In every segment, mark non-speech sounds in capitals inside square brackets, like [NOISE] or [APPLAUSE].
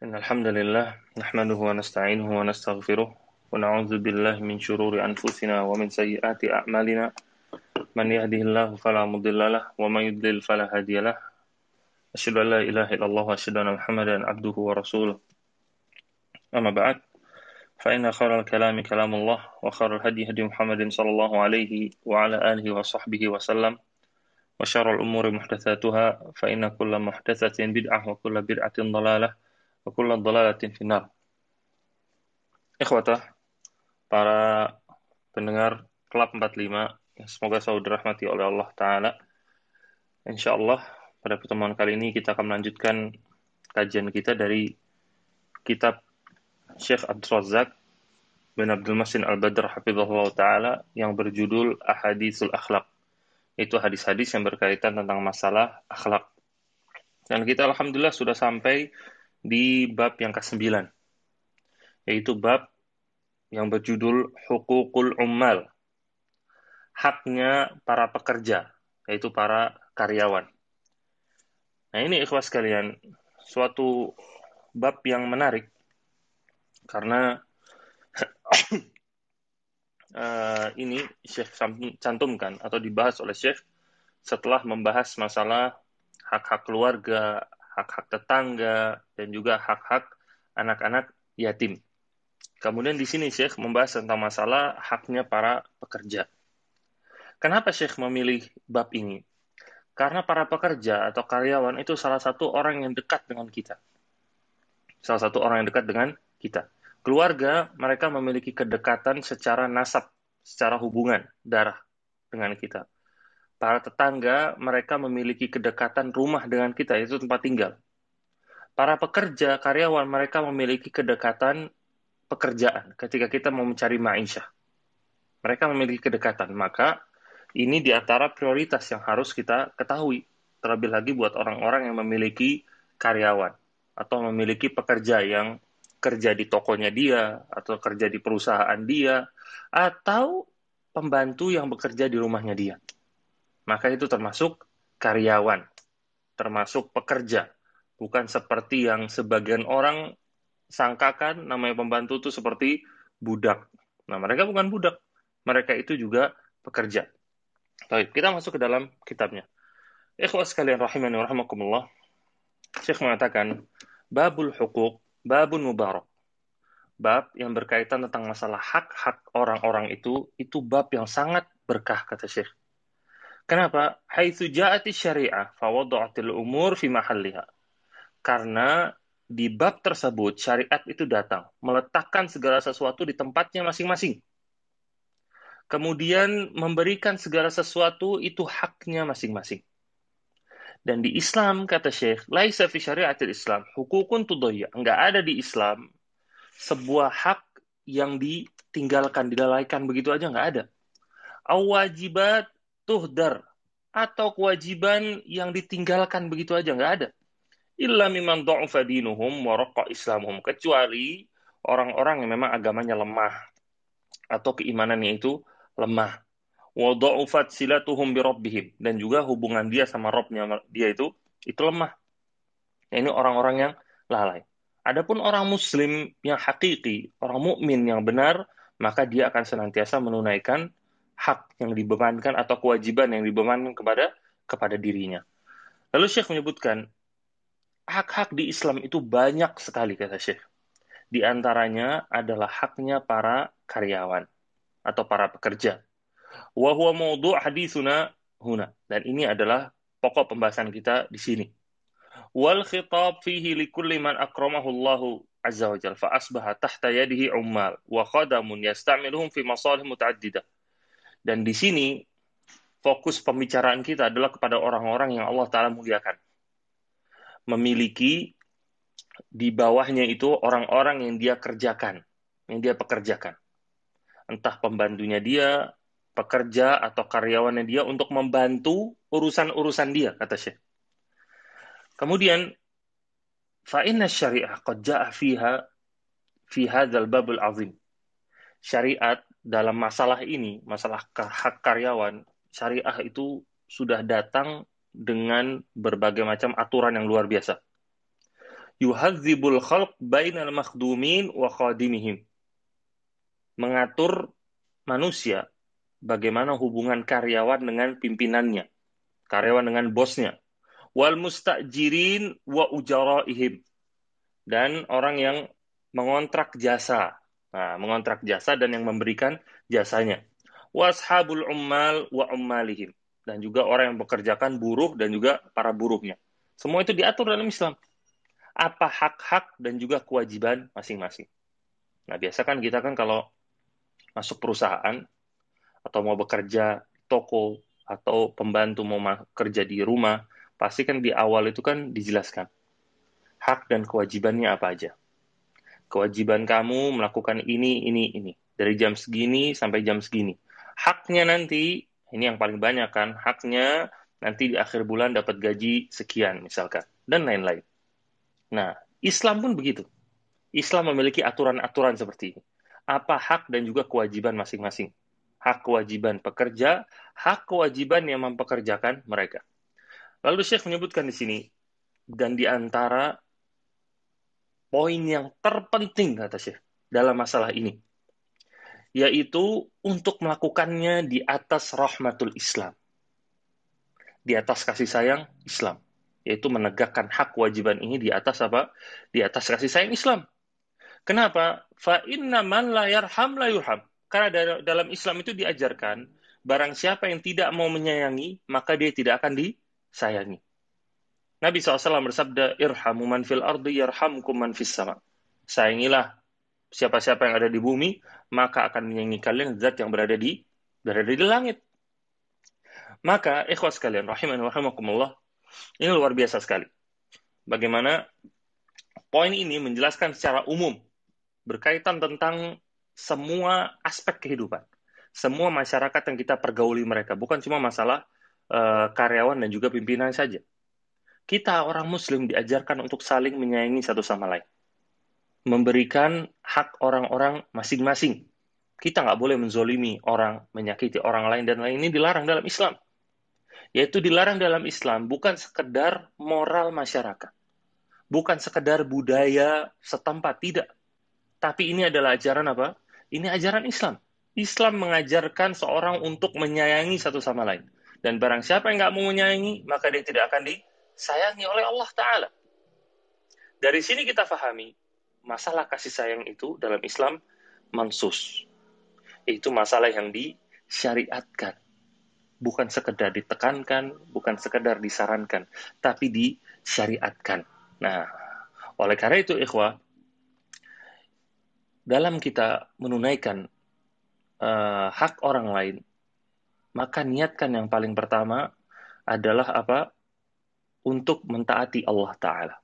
إن الحمد لله نحمده ونستعينه ونستغفره ونعوذ بالله من شرور أنفسنا ومن سيئات أعمالنا. من يهده الله فلا مضل له ومن يضلل فلا هادي له. أشهد أن لا إله إلا الله وأشهد أن محمدا عبده ورسوله. أما بعد فإن خير الكلام كلام الله وخير الهدي هدي محمد صلى الله عليه وعلى آله وصحبه وسلم. وشر الأمور محدثاتها فإن كل محدثة بدعة وكل بدعة ضلالة. وكل ضلالة في النار Ikhwatah, para pendengar Klub 45, semoga selalu dirahmati oleh Allah Ta'ala. Insya Allah, pada pertemuan kali ini kita akan melanjutkan kajian kita dari kitab Syekh Abdul Razak bin Abdul Masin Al-Badr Hafizullah Ta'ala yang berjudul Ahadithul Akhlaq. Itu hadis-hadis yang berkaitan tentang masalah akhlak. Dan kita Alhamdulillah sudah sampai di bab yang ke-9, yaitu bab yang berjudul Hukukul Ummal, haknya para pekerja, yaitu para karyawan. Nah ini ikhwas kalian, suatu bab yang menarik, karena uh, [COUGHS] ini Syekh cantumkan atau dibahas oleh Syekh setelah membahas masalah hak-hak keluarga, hak-hak tetangga, dan juga hak-hak anak-anak yatim. Kemudian di sini Syekh membahas tentang masalah haknya para pekerja. Kenapa Syekh memilih bab ini? Karena para pekerja atau karyawan itu salah satu orang yang dekat dengan kita. Salah satu orang yang dekat dengan kita. Keluarga, mereka memiliki kedekatan secara nasab, secara hubungan darah dengan kita. Para tetangga, mereka memiliki kedekatan rumah dengan kita, itu tempat tinggal. Para pekerja, karyawan, mereka memiliki kedekatan pekerjaan ketika kita mau mencari ma'isyah. Mereka memiliki kedekatan, maka ini di antara prioritas yang harus kita ketahui. Terlebih lagi buat orang-orang yang memiliki karyawan atau memiliki pekerja yang kerja di tokonya dia, atau kerja di perusahaan dia, atau pembantu yang bekerja di rumahnya dia. Maka itu termasuk karyawan, termasuk pekerja. Bukan seperti yang sebagian orang sangkakan namanya pembantu itu seperti budak. Nah, mereka bukan budak. Mereka itu juga pekerja. Baik, kita masuk ke dalam kitabnya. Ikhwas sekalian rahimani wa rahimakumullah. Syekh mengatakan, babul hukuk babun mubarak. Bab yang berkaitan tentang masalah hak-hak orang-orang itu, itu bab yang sangat berkah, kata Syekh. Kenapa? Haitsu ja'ati syariah fawada'atil umur fi mahalliha. Karena di bab tersebut syariat itu datang, meletakkan segala sesuatu di tempatnya masing-masing. Kemudian memberikan segala sesuatu itu haknya masing-masing. Dan di Islam, kata Syekh, laisa fi syariatil Islam, hukukun tudayya. Enggak ada di Islam sebuah hak yang ditinggalkan, dilalaikan begitu aja enggak ada. Awajibat tuhdar atau kewajiban yang ditinggalkan begitu aja enggak ada. Illa mimman dha'ufa dinuhum wa islamuhum. Kecuali orang-orang yang memang agamanya lemah atau keimanannya itu lemah wadha'ufat silatuhum birabbihim dan juga hubungan dia sama Robnya dia itu itu lemah. Nah, ini orang-orang yang lalai. Adapun orang muslim yang hakiki, orang mukmin yang benar, maka dia akan senantiasa menunaikan hak yang dibebankan atau kewajiban yang dibebankan kepada kepada dirinya. Lalu Syekh menyebutkan hak-hak di Islam itu banyak sekali kata Syekh. Di antaranya adalah haknya para karyawan atau para pekerja wa huwa mawdu' hadisuna huna. Dan ini adalah pokok pembahasan kita di sini. Wal khitab fihi likulli man akramahu Allahu azza wa jalla fa asbaha tahta yadihi ummal wa khadamun yasta'miluhum fi masalih mutaaddidah. Dan di sini fokus pembicaraan kita adalah kepada orang-orang yang Allah taala muliakan. Memiliki di bawahnya itu orang-orang yang dia kerjakan, yang dia pekerjakan. Entah pembantunya dia, pekerja atau karyawannya dia untuk membantu urusan-urusan dia, kata Syekh. Kemudian, fa'inna syariah qad ja'a fiha fi hadzal babul azim. Syariat dalam masalah ini, masalah hak karyawan, syariah itu sudah datang dengan berbagai macam aturan yang luar biasa. yuhadzibul khalq bainal makhdumin wa khadimihim. Mengatur manusia bagaimana hubungan karyawan dengan pimpinannya, karyawan dengan bosnya, wal mustajirin wa ujaraihim dan orang yang mengontrak jasa. Nah, mengontrak jasa dan yang memberikan jasanya. Washabul ummal wa ummalihim dan juga orang yang bekerjakan buruh dan juga para buruhnya. Semua itu diatur dalam Islam. Apa hak-hak dan juga kewajiban masing-masing. Nah, biasa kan kita kan kalau masuk perusahaan atau mau bekerja toko atau pembantu mau kerja di rumah, pasti kan di awal itu kan dijelaskan hak dan kewajibannya apa aja. Kewajiban kamu melakukan ini, ini, ini. Dari jam segini sampai jam segini. Haknya nanti, ini yang paling banyak kan, haknya nanti di akhir bulan dapat gaji sekian misalkan. Dan lain-lain. Nah, Islam pun begitu. Islam memiliki aturan-aturan seperti ini. Apa hak dan juga kewajiban masing-masing. Hak kewajiban pekerja, hak kewajiban yang mempekerjakan mereka. Lalu Syekh menyebutkan di sini, dan di antara poin yang terpenting kata Syekh dalam masalah ini. Yaitu untuk melakukannya di atas rahmatul Islam. Di atas kasih sayang Islam. Yaitu menegakkan hak kewajiban ini di atas apa? Di atas kasih sayang Islam. Kenapa? Fa inna man la yarham la yurham karena dalam Islam itu diajarkan barang siapa yang tidak mau menyayangi maka dia tidak akan disayangi Nabi SAW bersabda, Irhamu man fil ardi yarhamkum man fis sama. Sayangilah siapa-siapa yang ada di bumi, maka akan menyayangi kalian zat yang berada di berada di langit. Maka, ikhwas kalian, rahiman rahimakumullah, ini luar biasa sekali. Bagaimana poin ini menjelaskan secara umum berkaitan tentang semua aspek kehidupan. Semua masyarakat yang kita pergauli mereka, bukan cuma masalah uh, karyawan dan juga pimpinan saja kita orang muslim diajarkan untuk saling menyayangi satu sama lain. Memberikan hak orang-orang masing-masing. Kita nggak boleh menzolimi orang, menyakiti orang lain, dan lain ini dilarang dalam Islam. Yaitu dilarang dalam Islam bukan sekedar moral masyarakat. Bukan sekedar budaya setempat, tidak. Tapi ini adalah ajaran apa? Ini ajaran Islam. Islam mengajarkan seorang untuk menyayangi satu sama lain. Dan barang siapa yang nggak mau menyayangi, maka dia tidak akan di, disayangi oleh Allah Ta'ala. Dari sini kita fahami, masalah kasih sayang itu dalam Islam mansus. Itu masalah yang disyariatkan. Bukan sekedar ditekankan, bukan sekedar disarankan, tapi disyariatkan. Nah, oleh karena itu ikhwah, dalam kita menunaikan uh, hak orang lain, maka niatkan yang paling pertama adalah apa? Untuk mentaati Allah Ta'ala.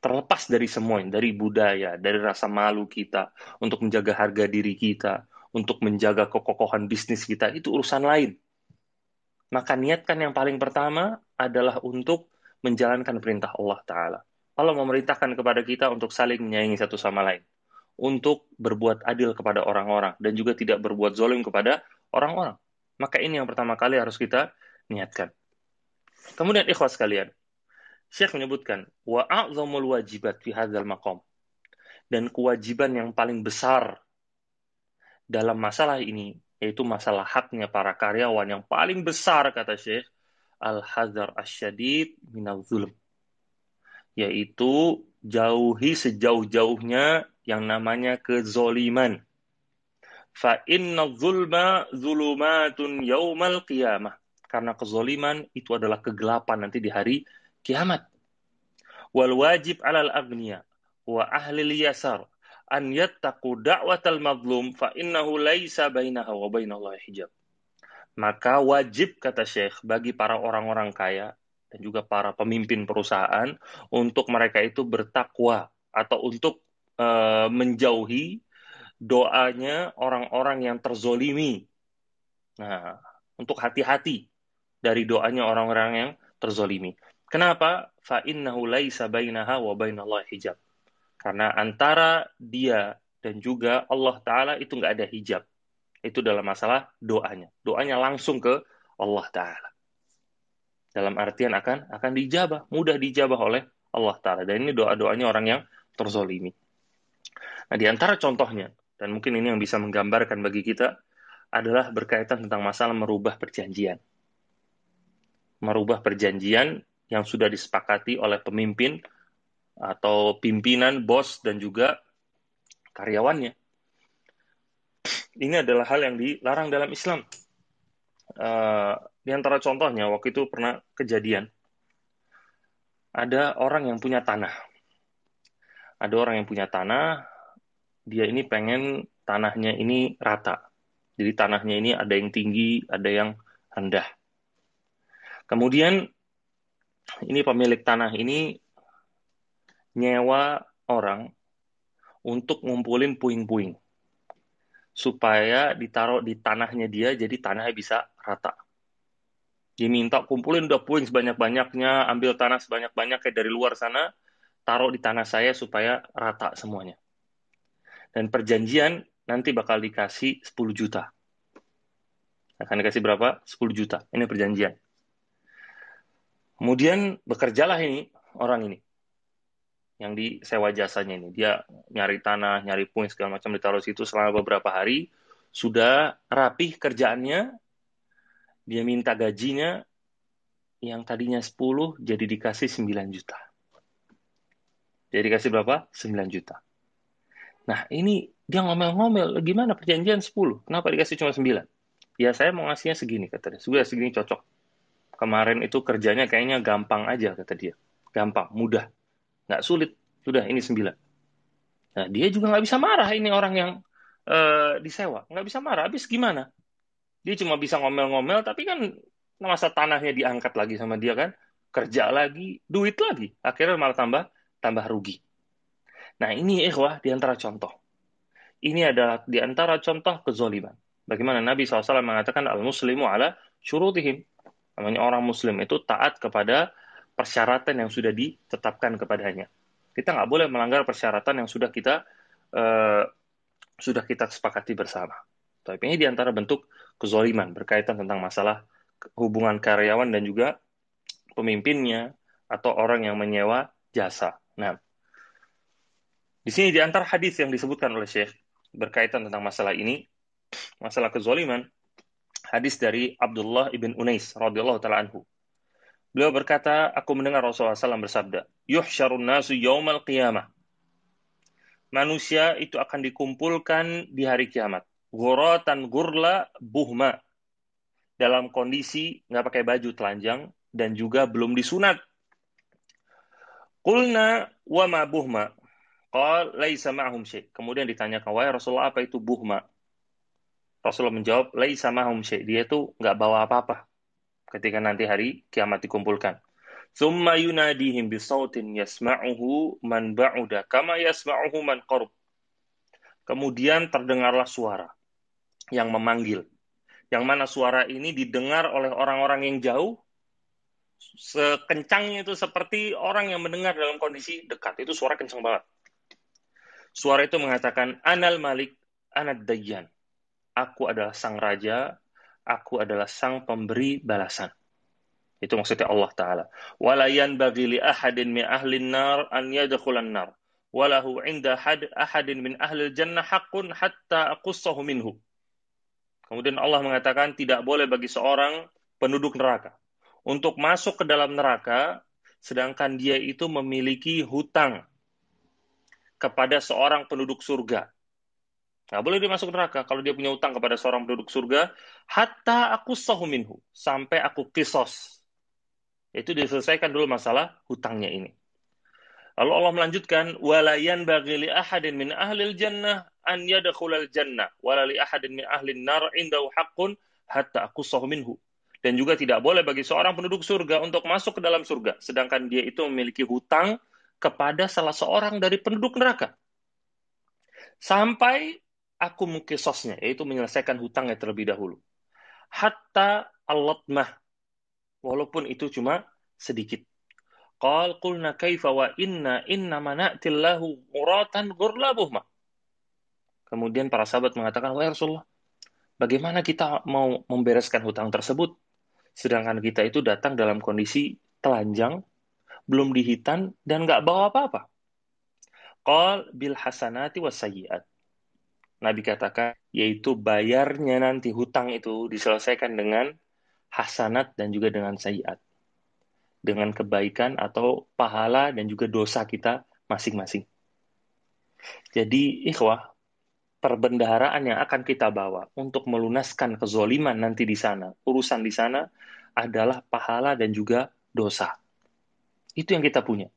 Terlepas dari semua, dari budaya, dari rasa malu kita, untuk menjaga harga diri kita, untuk menjaga kekokohan bisnis kita, itu urusan lain. Maka niatkan yang paling pertama adalah untuk menjalankan perintah Allah Ta'ala. Allah memerintahkan kepada kita untuk saling menyayangi satu sama lain. Untuk berbuat adil kepada orang-orang. Dan juga tidak berbuat zolim kepada orang-orang. Maka ini yang pertama kali harus kita niatkan. Kemudian ikhwas kalian, Syekh menyebutkan wa a'zamul wajibat fi hadzal maqam. Dan kewajiban yang paling besar dalam masalah ini yaitu masalah haknya para karyawan yang paling besar kata Syekh al-hadzar asyadid minal zulm. Yaitu jauhi sejauh-jauhnya yang namanya kezoliman. Fa inna zulma zulumatun yaumal qiyamah karena kezoliman itu adalah kegelapan nanti di hari kiamat. Wal wajib alal agniya wa ahli liyasar an yattaqu da'watal mazlum fa innahu laisa bainaha wa bainallahi hijab. Maka wajib kata Syekh bagi para orang-orang kaya dan juga para pemimpin perusahaan untuk mereka itu bertakwa atau untuk uh, menjauhi doanya orang-orang yang terzolimi. Nah, untuk hati-hati dari doanya orang-orang yang terzolimi. Kenapa? Fa innahu laisa bainaha wa bainallahi hijab. Karena antara dia dan juga Allah Ta'ala itu nggak ada hijab. Itu dalam masalah doanya. Doanya langsung ke Allah Ta'ala. Dalam artian akan akan dijabah, mudah dijabah oleh Allah Ta'ala. Dan ini doa-doanya orang yang terzolimi. Nah, di antara contohnya, dan mungkin ini yang bisa menggambarkan bagi kita, adalah berkaitan tentang masalah merubah perjanjian. Merubah perjanjian yang sudah disepakati oleh pemimpin atau pimpinan, bos, dan juga karyawannya. Ini adalah hal yang dilarang dalam Islam. Uh, di antara contohnya, waktu itu pernah kejadian. Ada orang yang punya tanah. Ada orang yang punya tanah, dia ini pengen tanahnya ini rata. Jadi tanahnya ini ada yang tinggi, ada yang rendah. Kemudian ini pemilik tanah ini nyewa orang untuk ngumpulin puing-puing supaya ditaruh di tanahnya dia jadi tanahnya bisa rata. Diminta kumpulin udah puing sebanyak-banyaknya, ambil tanah sebanyak-banyaknya dari luar sana, taruh di tanah saya supaya rata semuanya. Dan perjanjian nanti bakal dikasih 10 juta. Akan dikasih berapa? 10 juta. Ini perjanjian. Kemudian bekerjalah ini orang ini yang disewa jasanya ini. Dia nyari tanah, nyari puing segala macam ditaruh situ selama beberapa hari. Sudah rapih kerjaannya, dia minta gajinya yang tadinya 10 jadi dikasih 9 juta. Jadi dikasih berapa? 9 juta. Nah, ini dia ngomel-ngomel, gimana perjanjian 10? Kenapa dikasih cuma 9? Ya, saya mau ngasihnya segini, kata dia. Sudah segini cocok kemarin itu kerjanya kayaknya gampang aja kata dia. Gampang, mudah. Nggak sulit. Sudah, ini sembilan. Nah, dia juga nggak bisa marah ini orang yang uh, disewa. Nggak bisa marah. Habis gimana? Dia cuma bisa ngomel-ngomel, tapi kan masa tanahnya diangkat lagi sama dia kan. Kerja lagi, duit lagi. Akhirnya malah tambah tambah rugi. Nah, ini ikhwah di antara contoh. Ini adalah di antara contoh kezoliman. Bagaimana Nabi SAW mengatakan al-muslimu ala syurutihim. Namanya orang muslim itu taat kepada persyaratan yang sudah ditetapkan kepadanya. Kita nggak boleh melanggar persyaratan yang sudah kita uh, sudah kita sepakati bersama. Tapi ini di antara bentuk kezoliman berkaitan tentang masalah hubungan karyawan dan juga pemimpinnya atau orang yang menyewa jasa. Nah, di sini di antara hadis yang disebutkan oleh Syekh berkaitan tentang masalah ini, masalah kezoliman, hadis dari Abdullah ibn Unais radhiyallahu taala anhu. Beliau berkata, aku mendengar Rasulullah SAW bersabda, Yuhsyarun nasu yaumal qiyamah. Manusia itu akan dikumpulkan di hari kiamat. Ghuratan gurla buhma. Dalam kondisi nggak pakai baju telanjang dan juga belum disunat. Qulna wa ma buhma. Qal laisa ma'hum. Kemudian ditanyakan, wahai Rasulullah apa itu buhma? Rasulullah menjawab, Lai sama syai. Dia itu nggak bawa apa-apa ketika nanti hari kiamat dikumpulkan. Thumma yunadihim bisautin yasma'uhu man ba'uda kama yasma'uhu man qarub. Kemudian terdengarlah suara yang memanggil. Yang mana suara ini didengar oleh orang-orang yang jauh, sekencangnya itu seperti orang yang mendengar dalam kondisi dekat. Itu suara kencang banget. Suara itu mengatakan, Anal Malik, Anad Dayyan aku adalah sang raja, aku adalah sang pemberi balasan. Itu maksudnya Allah Ta'ala. Walayan bagi li ahadin min ahlin nar an yadkhulan nar. Walahu inda had, ahadin min ahlil jannah hakun hatta aqussahu minhu. Kemudian Allah mengatakan tidak boleh bagi seorang penduduk neraka untuk masuk ke dalam neraka sedangkan dia itu memiliki hutang kepada seorang penduduk surga Nggak boleh dia masuk neraka kalau dia punya utang kepada seorang penduduk surga. Hatta aku sahuminhu. Sampai aku kisos. Itu diselesaikan dulu masalah hutangnya ini. Lalu Allah melanjutkan, walayan bagi li ahadin min ahlil jannah an yadakhulal jannah, walali ahadin min ahlin nar indahu haqqun hatta aku minhu. Dan juga tidak boleh bagi seorang penduduk surga untuk masuk ke dalam surga, sedangkan dia itu memiliki hutang kepada salah seorang dari penduduk neraka. Sampai aku mukisosnya, yaitu menyelesaikan hutangnya terlebih dahulu. Hatta allatmah, walaupun itu cuma sedikit. Qal qulna kaifa wa inna inna mana'tillahu muratan gurlabuhma. Kemudian para sahabat mengatakan, Wahai Rasulullah, bagaimana kita mau membereskan hutang tersebut? Sedangkan kita itu datang dalam kondisi telanjang, belum dihitan, dan nggak bawa apa-apa. Qal bil hasanati wasayyiat. Nabi katakan, yaitu bayarnya nanti hutang itu diselesaikan dengan hasanat dan juga dengan sayiat. Dengan kebaikan atau pahala dan juga dosa kita masing-masing. Jadi, ikhwah, perbendaharaan yang akan kita bawa untuk melunaskan kezoliman nanti di sana, urusan di sana adalah pahala dan juga dosa. Itu yang kita punya.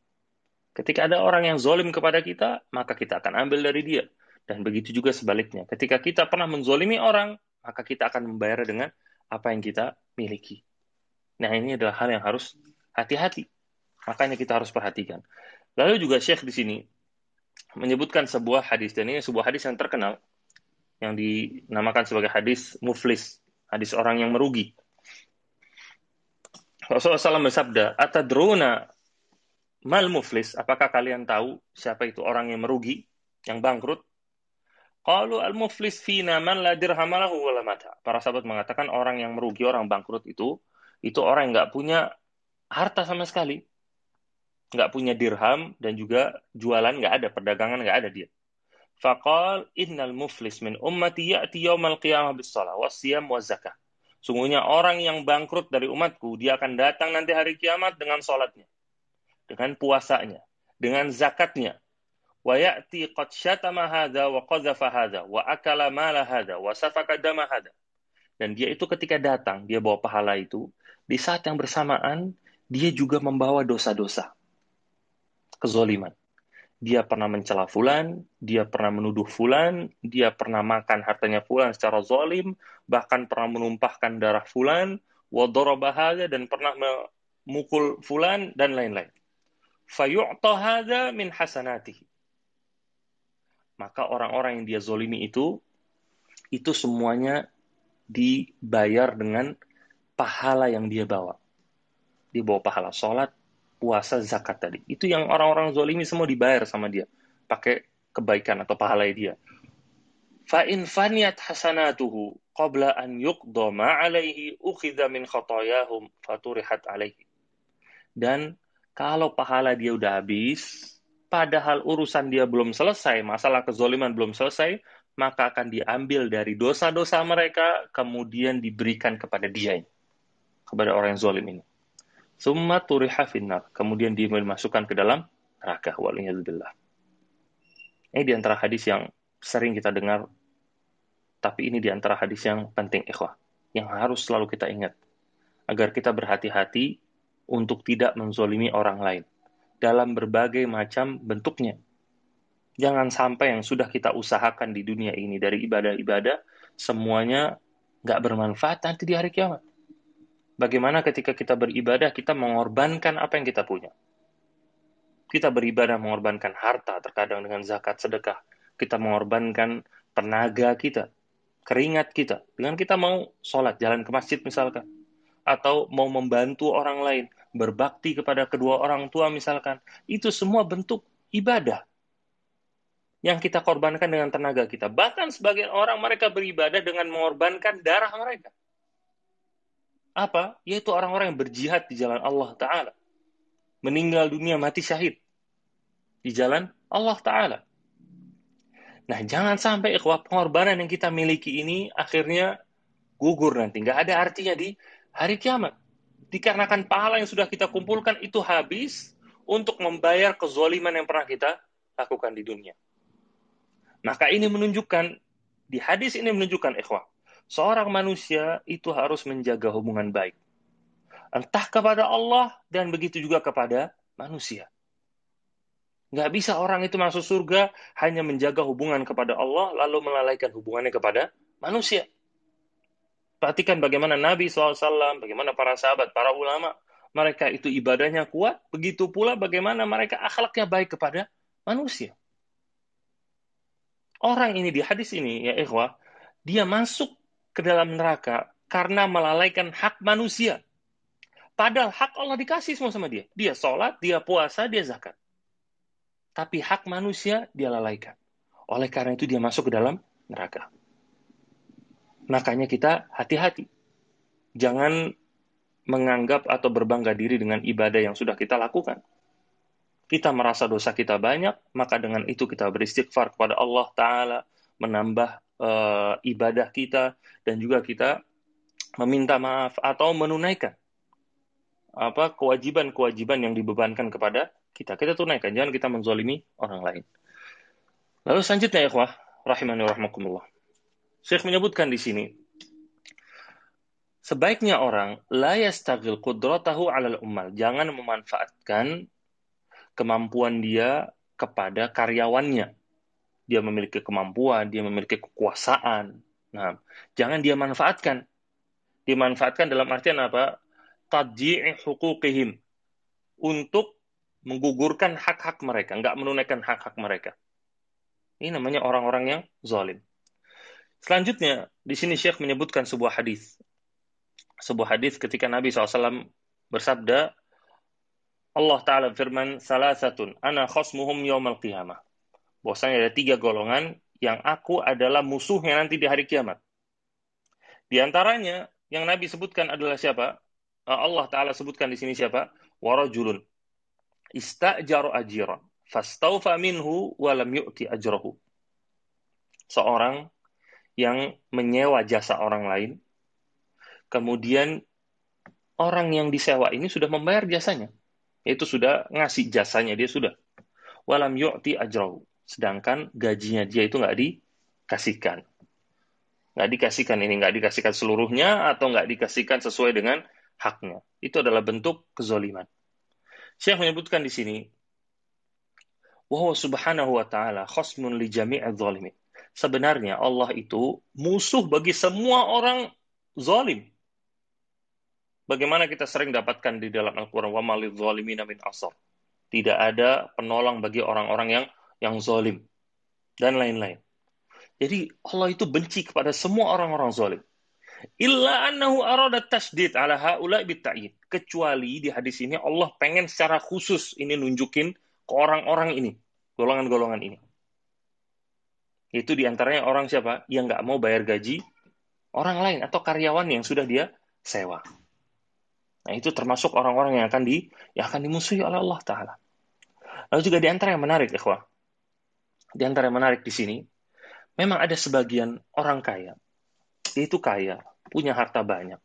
Ketika ada orang yang zolim kepada kita, maka kita akan ambil dari dia. Dan begitu juga sebaliknya. Ketika kita pernah menzolimi orang, maka kita akan membayar dengan apa yang kita miliki. Nah ini adalah hal yang harus hati-hati. Makanya kita harus perhatikan. Lalu juga Syekh di sini menyebutkan sebuah hadis dan ini sebuah hadis yang terkenal yang dinamakan sebagai hadis muflis, hadis orang yang merugi. Rasulullah SAW bersabda, Atadruna mal muflis, apakah kalian tahu siapa itu orang yang merugi, yang bangkrut? Kalau al-muflis fina man la dirhamalahu wala mata. Para sahabat mengatakan orang yang merugi, orang bangkrut itu, itu orang yang nggak punya harta sama sekali nggak punya dirham dan juga jualan nggak ada, perdagangan nggak ada dia. Faqal innal muflis min ummati ya'ti yaumal qiyamah bis shalah wasiyam wa zakah. Sungguhnya orang yang bangkrut dari umatku, dia akan datang nanti hari kiamat dengan sholatnya, dengan puasanya, dengan zakatnya. Wa ya'ti qad syatama hadha wa qadhafa hadha wa akala mala hadha. Dan dia itu ketika datang, dia bawa pahala itu, di saat yang bersamaan, dia juga membawa dosa-dosa kezoliman. Dia pernah mencela fulan, dia pernah menuduh fulan, dia pernah makan hartanya fulan secara zolim, bahkan pernah menumpahkan darah fulan, wadorobahaga dan pernah memukul fulan dan lain-lain. Fayu'ta min hasanatihi. Maka orang-orang yang dia zolimi itu, itu semuanya dibayar dengan pahala yang dia bawa. Dia bawa pahala sholat, puasa, zakat tadi. Itu yang orang-orang zolimi semua dibayar sama dia. Pakai kebaikan atau pahala dia. Fa'in faniyat hasanatuhu qabla an yuqda ma'alaihi ukhidha min khatayahum faturihat alaihi. Dan kalau pahala dia udah habis, padahal urusan dia belum selesai, masalah kezoliman belum selesai, maka akan diambil dari dosa-dosa mereka, kemudian diberikan kepada dia, kepada orang yang zolim ini. Summa turiha finnar. Kemudian dia dimasukkan ke dalam neraka. Waliyahzubillah. Ini di antara hadis yang sering kita dengar. Tapi ini di antara hadis yang penting, ikhwah. Yang harus selalu kita ingat. Agar kita berhati-hati untuk tidak menzolimi orang lain. Dalam berbagai macam bentuknya. Jangan sampai yang sudah kita usahakan di dunia ini dari ibadah-ibadah, semuanya nggak bermanfaat nanti di hari kiamat. Bagaimana ketika kita beribadah, kita mengorbankan apa yang kita punya. Kita beribadah mengorbankan harta, terkadang dengan zakat sedekah. Kita mengorbankan tenaga kita, keringat kita. Dengan kita mau sholat, jalan ke masjid misalkan. Atau mau membantu orang lain, berbakti kepada kedua orang tua misalkan. Itu semua bentuk ibadah yang kita korbankan dengan tenaga kita. Bahkan sebagian orang mereka beribadah dengan mengorbankan darah mereka. Apa? Yaitu orang-orang yang berjihad di jalan Allah Ta'ala. Meninggal dunia mati syahid. Di jalan Allah Ta'ala. Nah, jangan sampai ikhwah pengorbanan yang kita miliki ini akhirnya gugur nanti. Nggak ada artinya di hari kiamat. Dikarenakan pahala yang sudah kita kumpulkan itu habis untuk membayar kezoliman yang pernah kita lakukan di dunia. Maka ini menunjukkan, di hadis ini menunjukkan ikhwah, seorang manusia itu harus menjaga hubungan baik. Entah kepada Allah dan begitu juga kepada manusia. Nggak bisa orang itu masuk surga hanya menjaga hubungan kepada Allah lalu melalaikan hubungannya kepada manusia. Perhatikan bagaimana Nabi SAW, bagaimana para sahabat, para ulama, mereka itu ibadahnya kuat, begitu pula bagaimana mereka akhlaknya baik kepada manusia. Orang ini di hadis ini, ya ikhwah, dia masuk ke dalam neraka karena melalaikan hak manusia. Padahal hak Allah dikasih semua sama dia. Dia sholat, dia puasa, dia zakat. Tapi hak manusia dia lalaikan. Oleh karena itu dia masuk ke dalam neraka. Makanya kita hati-hati. Jangan menganggap atau berbangga diri dengan ibadah yang sudah kita lakukan. kita merasa dosa kita banyak, maka dengan itu kita beristighfar kepada Allah Ta'ala, menambah uh, ibadah kita, dan juga kita meminta maaf atau menunaikan apa kewajiban-kewajiban yang dibebankan kepada kita. Kita tunaikan, jangan kita menzolimi orang lain. Lalu selanjutnya, ikhwah, rahimani rahmakumullah. Syekh menyebutkan di sini, sebaiknya orang la yastagil qudratahu alal ummal. Jangan memanfaatkan kemampuan dia kepada karyawannya. Dia memiliki kemampuan, dia memiliki kekuasaan. Nah, jangan dia manfaatkan. Dimanfaatkan dalam artian apa? Tadji'i hukukihim. Untuk menggugurkan hak-hak mereka, nggak menunaikan hak-hak mereka. Ini namanya orang-orang yang zalim. Selanjutnya, di sini Syekh menyebutkan sebuah hadis. Sebuah hadis ketika Nabi SAW bersabda, Allah Ta'ala firman, salah satu, ana khosmuhum yawmal qiyamah. Bahwasanya ada tiga golongan yang aku adalah musuhnya nanti di hari kiamat. Di antaranya, yang Nabi sebutkan adalah siapa? Eh, Allah Ta'ala sebutkan di sini siapa? Warajulun. Ista'jaru ajiran. Fastaufa minhu walam yu'ti ajrahu. Seorang yang menyewa jasa orang lain, kemudian orang yang disewa ini sudah membayar jasanya. Itu sudah ngasih jasanya dia sudah. Walam yu'ti ajrahu. Sedangkan gajinya dia itu nggak dikasihkan. Nggak dikasihkan ini nggak dikasihkan seluruhnya atau nggak dikasihkan sesuai dengan haknya. Itu adalah bentuk kezoliman. Syekh menyebutkan di sini wahwa subhanahu wa ta'ala khosmun li jami'adz zalimin sebenarnya Allah itu musuh bagi semua orang zalim Bagaimana kita sering dapatkan di dalam Al-Quran, wa malid zalimina min asar. Tidak ada penolong bagi orang-orang yang yang zalim. Dan lain-lain. Jadi Allah itu benci kepada semua orang-orang zalim. Illa annahu arada tasdid ala haula. Kecuali di hadis ini Allah pengen secara khusus ini nunjukin ke orang-orang ini. Golongan-golongan ini. Itu di antaranya orang siapa? Yang nggak mau bayar gaji orang lain atau karyawan yang sudah dia sewa. Nah, itu termasuk orang-orang yang akan di yang akan dimusuhi oleh Allah taala. Lalu juga di antara yang menarik, ikhwah. Di antara yang menarik di sini, memang ada sebagian orang kaya. Itu kaya, punya harta banyak.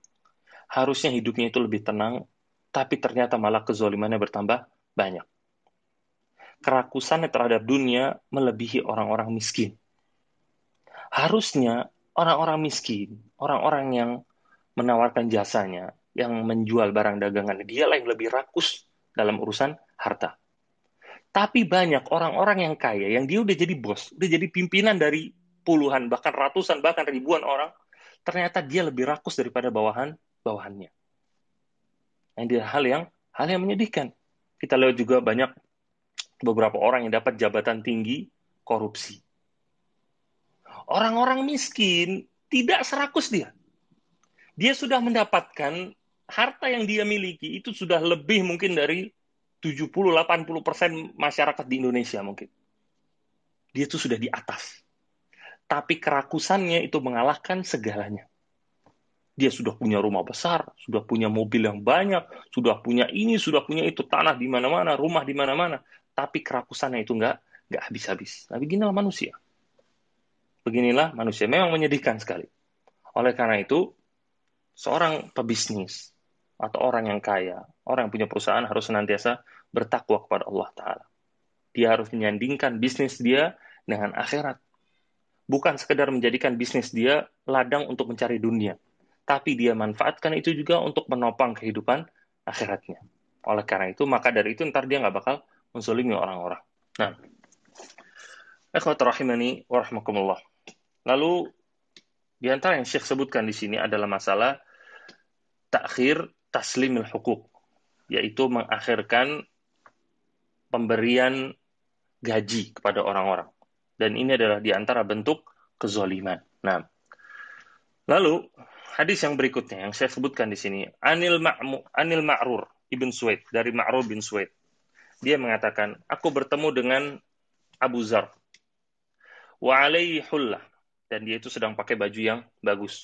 Harusnya hidupnya itu lebih tenang, tapi ternyata malah kezolimannya bertambah banyak. Kerakusannya terhadap dunia melebihi orang-orang miskin. Harusnya orang-orang miskin, orang-orang yang menawarkan jasanya, yang menjual barang dagangan dia lah yang lebih rakus dalam urusan harta. Tapi banyak orang-orang yang kaya, yang dia udah jadi bos, udah jadi pimpinan dari puluhan, bahkan ratusan, bahkan ribuan orang, ternyata dia lebih rakus daripada bawahan bawahannya. Yang dia hal yang hal yang menyedihkan. Kita lihat juga banyak beberapa orang yang dapat jabatan tinggi korupsi. Orang-orang miskin tidak serakus dia. Dia sudah mendapatkan harta yang dia miliki itu sudah lebih mungkin dari 70-80 persen masyarakat di Indonesia mungkin. Dia itu sudah di atas. Tapi kerakusannya itu mengalahkan segalanya. Dia sudah punya rumah besar, sudah punya mobil yang banyak, sudah punya ini, sudah punya itu, tanah di mana-mana, rumah di mana-mana. Tapi kerakusannya itu nggak nggak habis-habis. Nah, beginilah manusia. Beginilah manusia. Memang menyedihkan sekali. Oleh karena itu, seorang pebisnis, atau orang yang kaya, orang yang punya perusahaan harus senantiasa bertakwa kepada Allah Ta'ala. Dia harus menyandingkan bisnis dia dengan akhirat. Bukan sekedar menjadikan bisnis dia ladang untuk mencari dunia. Tapi dia manfaatkan itu juga untuk menopang kehidupan akhiratnya. Oleh karena itu, maka dari itu ntar dia nggak bakal menzolimi orang-orang. Nah, ikhwat rahimani warahmatullah. Lalu, di antara yang Syekh sebutkan di sini adalah masalah takhir taslimil hukuk, yaitu mengakhirkan pemberian gaji kepada orang-orang. Dan ini adalah di antara bentuk kezoliman. Nah, lalu hadis yang berikutnya yang saya sebutkan di sini, Anil Ma'mu, Anil Ma'rur ibn Suwaid dari Ma'rur bin Suwaid. Dia mengatakan, aku bertemu dengan Abu Zar. Wa alaihi hullah. Dan dia itu sedang pakai baju yang bagus.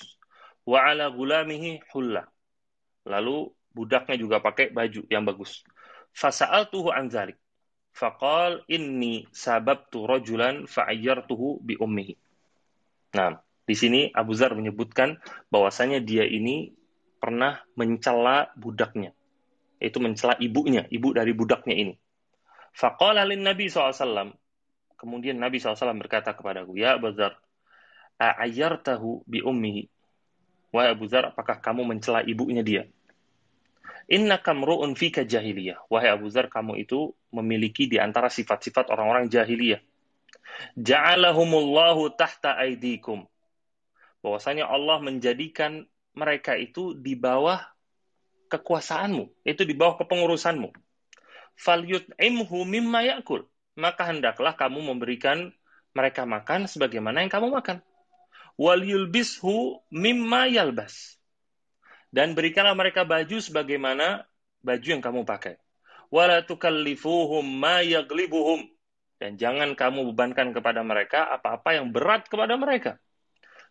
Wa ala gulamihi hullah. Lalu budaknya juga pakai baju yang bagus. Fasa'al tuhu anzalik. Faqal inni sababtu rajulan fa'ayyartuhu bi ummihi. Nah, di sini Abu Zar menyebutkan bahwasanya dia ini pernah mencela budaknya. Itu mencela ibunya, ibu dari budaknya ini. Faqala lin Nabi SAW. Kemudian Nabi SAW berkata kepadaku, Ya Abu Zar, a'ayyartahu bi ummihi. Wahai Abu Zar, apakah kamu mencela ibunya dia? Inna kamru'un fika jahiliyah. Wahai Abu Zar, kamu itu memiliki di antara sifat-sifat orang-orang jahiliyah. Ja'alahumullahu tahta aidikum. Bahwasanya Allah menjadikan mereka itu di bawah kekuasaanmu, itu di bawah kepengurusanmu. Falyut'imhu mimma yakul. Maka hendaklah kamu memberikan mereka makan sebagaimana yang kamu makan wal yulbishu mimma yalbas. Dan berikanlah mereka baju sebagaimana baju yang kamu pakai. Wala tukallifuhum ma yaglibuhum. Dan jangan kamu bebankan kepada mereka apa-apa yang berat kepada mereka.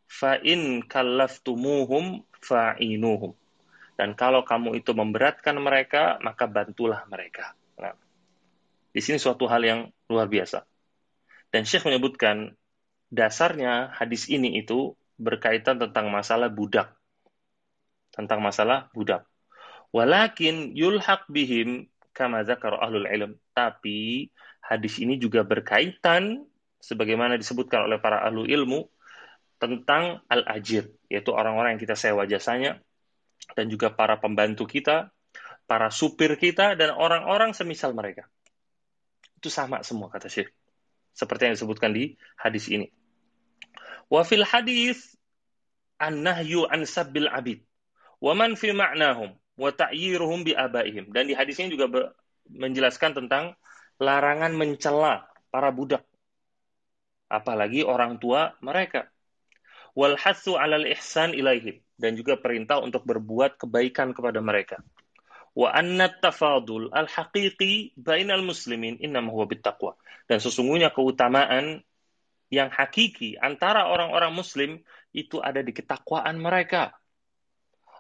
Fa in kallaftumuhum fa'inuhum. Dan kalau kamu itu memberatkan mereka, maka bantulah mereka. Nah, di sini suatu hal yang luar biasa. Dan Syekh menyebutkan dasarnya hadis ini itu berkaitan tentang masalah budak. Tentang masalah budak. Walakin yulhaq bihim kama zakar ahlul ilm. Tapi hadis ini juga berkaitan sebagaimana disebutkan oleh para ahlu ilmu tentang al-ajir, yaitu orang-orang yang kita sewa jasanya dan juga para pembantu kita, para supir kita dan orang-orang semisal mereka. Itu sama semua kata Syekh. Seperti yang disebutkan di hadis ini. Wa fil hadis an-nahyu an sabbil abid wa man fi ma'nahum wa ta'yiruhum bi abaihim. Dan di hadis ini juga menjelaskan tentang larangan mencela para budak apalagi orang tua mereka. Wal hasu 'alal ihsan ilaihim dan juga perintah untuk berbuat kebaikan kepada mereka. Wa anna tafadul al haqiqi bainal muslimin innama huwa bittaqwa. Dan sesungguhnya keutamaan yang hakiki antara orang-orang muslim itu ada di ketakwaan mereka.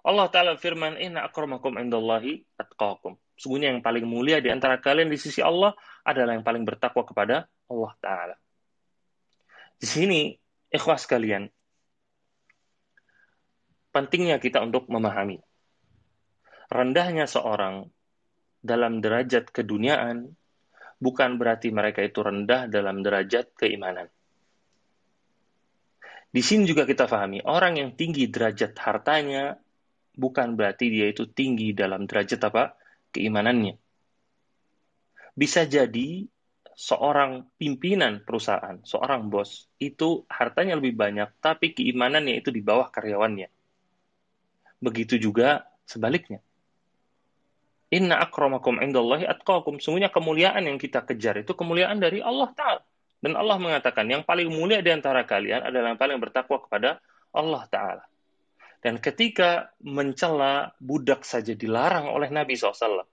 Allah Ta'ala firman, Inna akramakum indallahi atqakum. Sungguhnya yang paling mulia di antara kalian di sisi Allah adalah yang paling bertakwa kepada Allah Ta'ala. Di sini, ikhwas kalian, pentingnya kita untuk memahami. Rendahnya seorang dalam derajat keduniaan bukan berarti mereka itu rendah dalam derajat keimanan. Di sini juga kita pahami, orang yang tinggi derajat hartanya bukan berarti dia itu tinggi dalam derajat apa? keimanannya. Bisa jadi seorang pimpinan perusahaan, seorang bos, itu hartanya lebih banyak, tapi keimanannya itu di bawah karyawannya. Begitu juga sebaliknya. Inna akramakum indallahi atqakum. Semuanya kemuliaan yang kita kejar itu kemuliaan dari Allah Ta'ala. Dan Allah mengatakan, yang paling mulia di antara kalian adalah yang paling bertakwa kepada Allah Ta'ala. Dan ketika mencela budak saja dilarang oleh Nabi SAW.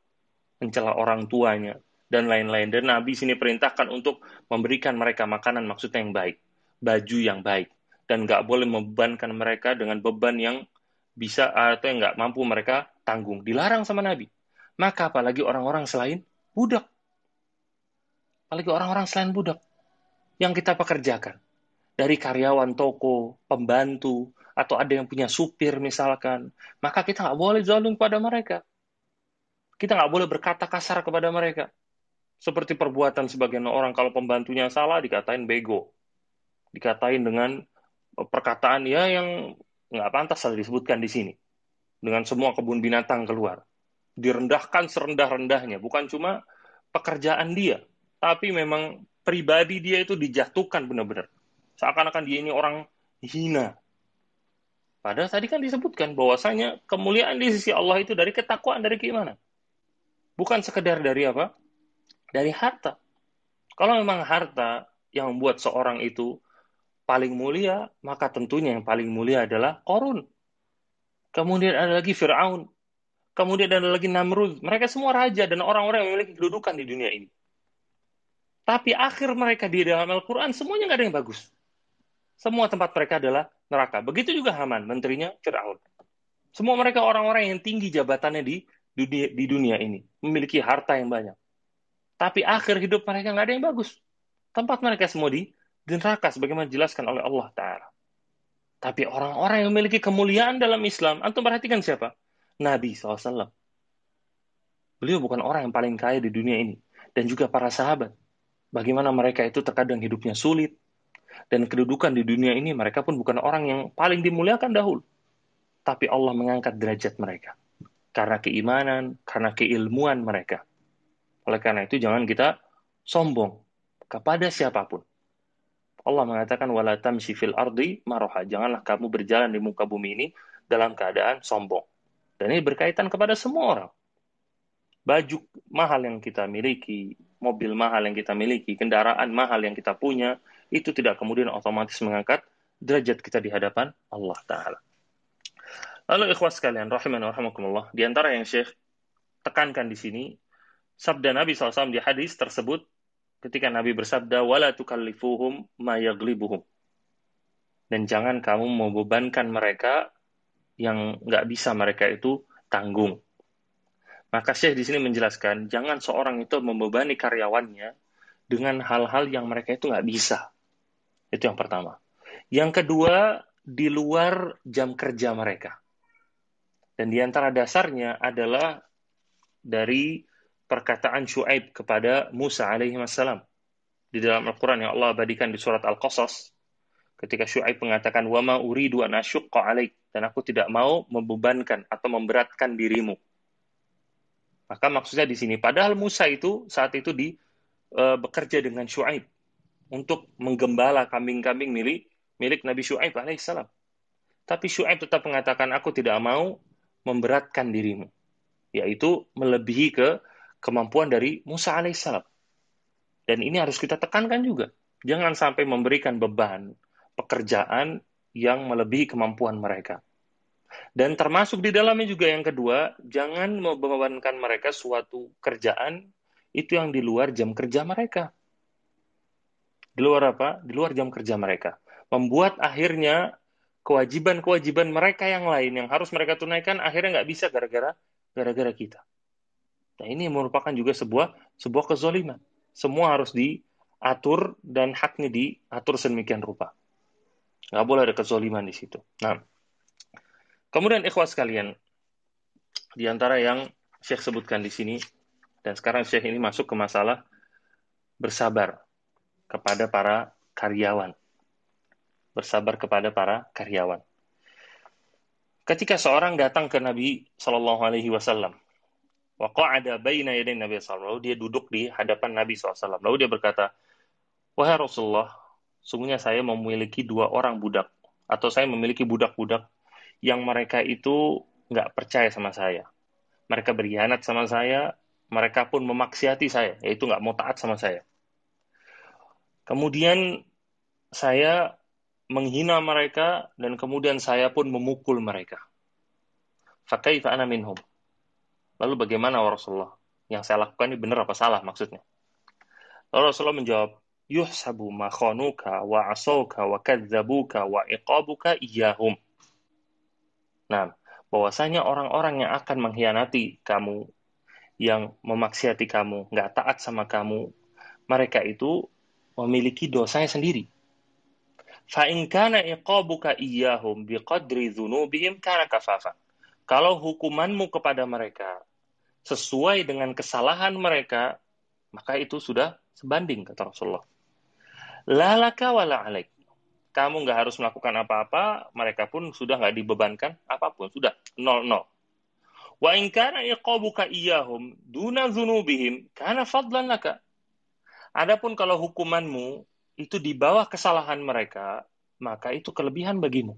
Mencela orang tuanya, dan lain-lain. Dan Nabi sini perintahkan untuk memberikan mereka makanan maksudnya yang baik. Baju yang baik. Dan nggak boleh membebankan mereka dengan beban yang bisa atau yang nggak mampu mereka tanggung. Dilarang sama Nabi. Maka apalagi orang-orang selain budak. Apalagi orang-orang selain budak yang kita pekerjakan. Dari karyawan toko, pembantu, atau ada yang punya supir misalkan. Maka kita nggak boleh zalim kepada mereka. Kita nggak boleh berkata kasar kepada mereka. Seperti perbuatan sebagian orang kalau pembantunya salah dikatain bego. Dikatain dengan perkataan ya yang nggak pantas disebutkan di sini. Dengan semua kebun binatang keluar. Direndahkan serendah-rendahnya. Bukan cuma pekerjaan dia. Tapi memang pribadi dia itu dijatuhkan benar-benar. Seakan-akan dia ini orang hina. Padahal tadi kan disebutkan bahwasanya kemuliaan di sisi Allah itu dari ketakwaan, dari keimanan. Bukan sekedar dari apa? Dari harta. Kalau memang harta yang membuat seorang itu paling mulia, maka tentunya yang paling mulia adalah Korun. Kemudian ada lagi Fir'aun. Kemudian ada lagi Namrud. Mereka semua raja dan orang-orang yang memiliki kedudukan di dunia ini. Tapi akhir mereka di dalam Al-Quran semuanya nggak ada yang bagus. Semua tempat mereka adalah neraka. Begitu juga Haman, menterinya Fir'aun. Semua mereka orang-orang yang tinggi jabatannya di dunia, di dunia ini. Memiliki harta yang banyak. Tapi akhir hidup mereka nggak ada yang bagus. Tempat mereka semua di, di neraka, sebagaimana dijelaskan oleh Allah Ta'ala. Tapi orang-orang yang memiliki kemuliaan dalam Islam, antum perhatikan siapa? Nabi SAW. Beliau bukan orang yang paling kaya di dunia ini. Dan juga para sahabat. Bagaimana mereka itu terkadang hidupnya sulit. Dan kedudukan di dunia ini mereka pun bukan orang yang paling dimuliakan dahulu. Tapi Allah mengangkat derajat mereka. Karena keimanan, karena keilmuan mereka. Oleh karena itu jangan kita sombong kepada siapa pun. Allah mengatakan wala tamshi fil ardi maroha. Janganlah kamu berjalan di muka bumi ini dalam keadaan sombong. Dan ini berkaitan kepada semua orang baju mahal yang kita miliki, mobil mahal yang kita miliki, kendaraan mahal yang kita punya, itu tidak kemudian otomatis mengangkat derajat kita di hadapan Allah Ta'ala. Lalu ikhwas kalian, rahimah rahimakumullah, di antara yang Syekh tekankan di sini, sabda Nabi SAW di hadis tersebut, ketika Nabi bersabda, wala tukallifuhum ma yaglibuhum. Dan jangan kamu membebankan mereka yang nggak bisa mereka itu tanggung maka Syekh di sini menjelaskan, jangan seorang itu membebani karyawannya dengan hal-hal yang mereka itu nggak bisa. Itu yang pertama. Yang kedua, di luar jam kerja mereka. Dan di antara dasarnya adalah dari perkataan Shu'aib kepada Musa alaihi wassalam. Di dalam Al-Quran yang Allah abadikan di surat Al-Qasas, ketika Shu'aib mengatakan, وَمَا أُرِيدُ أَنْ أَشُقَّ عَلَيْكَ Dan aku tidak mau membebankan atau memberatkan dirimu. maka maksudnya di sini, padahal Musa itu saat itu di e, bekerja dengan Shu'aib untuk menggembala kambing-kambing milik milik Nabi Shu'aib alaihissalam. Tapi Shu'aib tetap mengatakan, aku tidak mau memberatkan dirimu. Yaitu melebihi ke kemampuan dari Musa alaihissalam. Dan ini harus kita tekankan juga. Jangan sampai memberikan beban pekerjaan yang melebihi kemampuan mereka. Dan termasuk di dalamnya juga yang kedua, jangan membebankan mereka suatu kerjaan itu yang di luar jam kerja mereka. Di luar apa? Di luar jam kerja mereka. Membuat akhirnya kewajiban-kewajiban mereka yang lain yang harus mereka tunaikan akhirnya nggak bisa gara-gara gara-gara kita. Nah ini merupakan juga sebuah sebuah kezoliman. Semua harus diatur dan haknya diatur sedemikian rupa. Nggak boleh ada kezoliman di situ. Nah, Kemudian ikhwas sekalian, di antara yang Syekh sebutkan di sini, dan sekarang Syekh ini masuk ke masalah bersabar kepada para karyawan. Bersabar kepada para karyawan. Ketika seorang datang ke Nabi Shallallahu Alaihi Wasallam, ada baina yaday Nabi SAW, lalu dia duduk di hadapan Nabi SAW, lalu dia berkata, wahai Rasulullah, sungguhnya saya memiliki dua orang budak, atau saya memiliki budak-budak yang mereka itu nggak percaya sama saya. Mereka berkhianat sama saya, mereka pun memaksiati saya, yaitu nggak mau taat sama saya. Kemudian saya menghina mereka dan kemudian saya pun memukul mereka. Fakaifa ana minhum. Lalu bagaimana Rasulullah? Yang saya lakukan ini benar apa salah maksudnya? Lalu Rasulullah menjawab, yuhsabu ma khanuka wa asauka wa kadzabuka wa iqabuka iyahum. Nah, bahwasanya orang-orang yang akan mengkhianati kamu, yang memaksiati kamu, nggak taat sama kamu, mereka itu memiliki dosanya sendiri. Fa'in kana iqabuka iyyahum biqadri dzunubihim kana kafafa. Kalau hukumanmu kepada mereka sesuai dengan kesalahan mereka, maka itu sudah sebanding kata Rasulullah. Lalaka wala alaik kamu nggak harus melakukan apa-apa, mereka pun sudah nggak dibebankan apa pun, sudah nol nol. Wa in kana iqabuka iyyahum duna dzunubihim kana fadlan laka. Adapun kalau hukumanmu itu di bawah kesalahan mereka, maka itu kelebihan bagimu.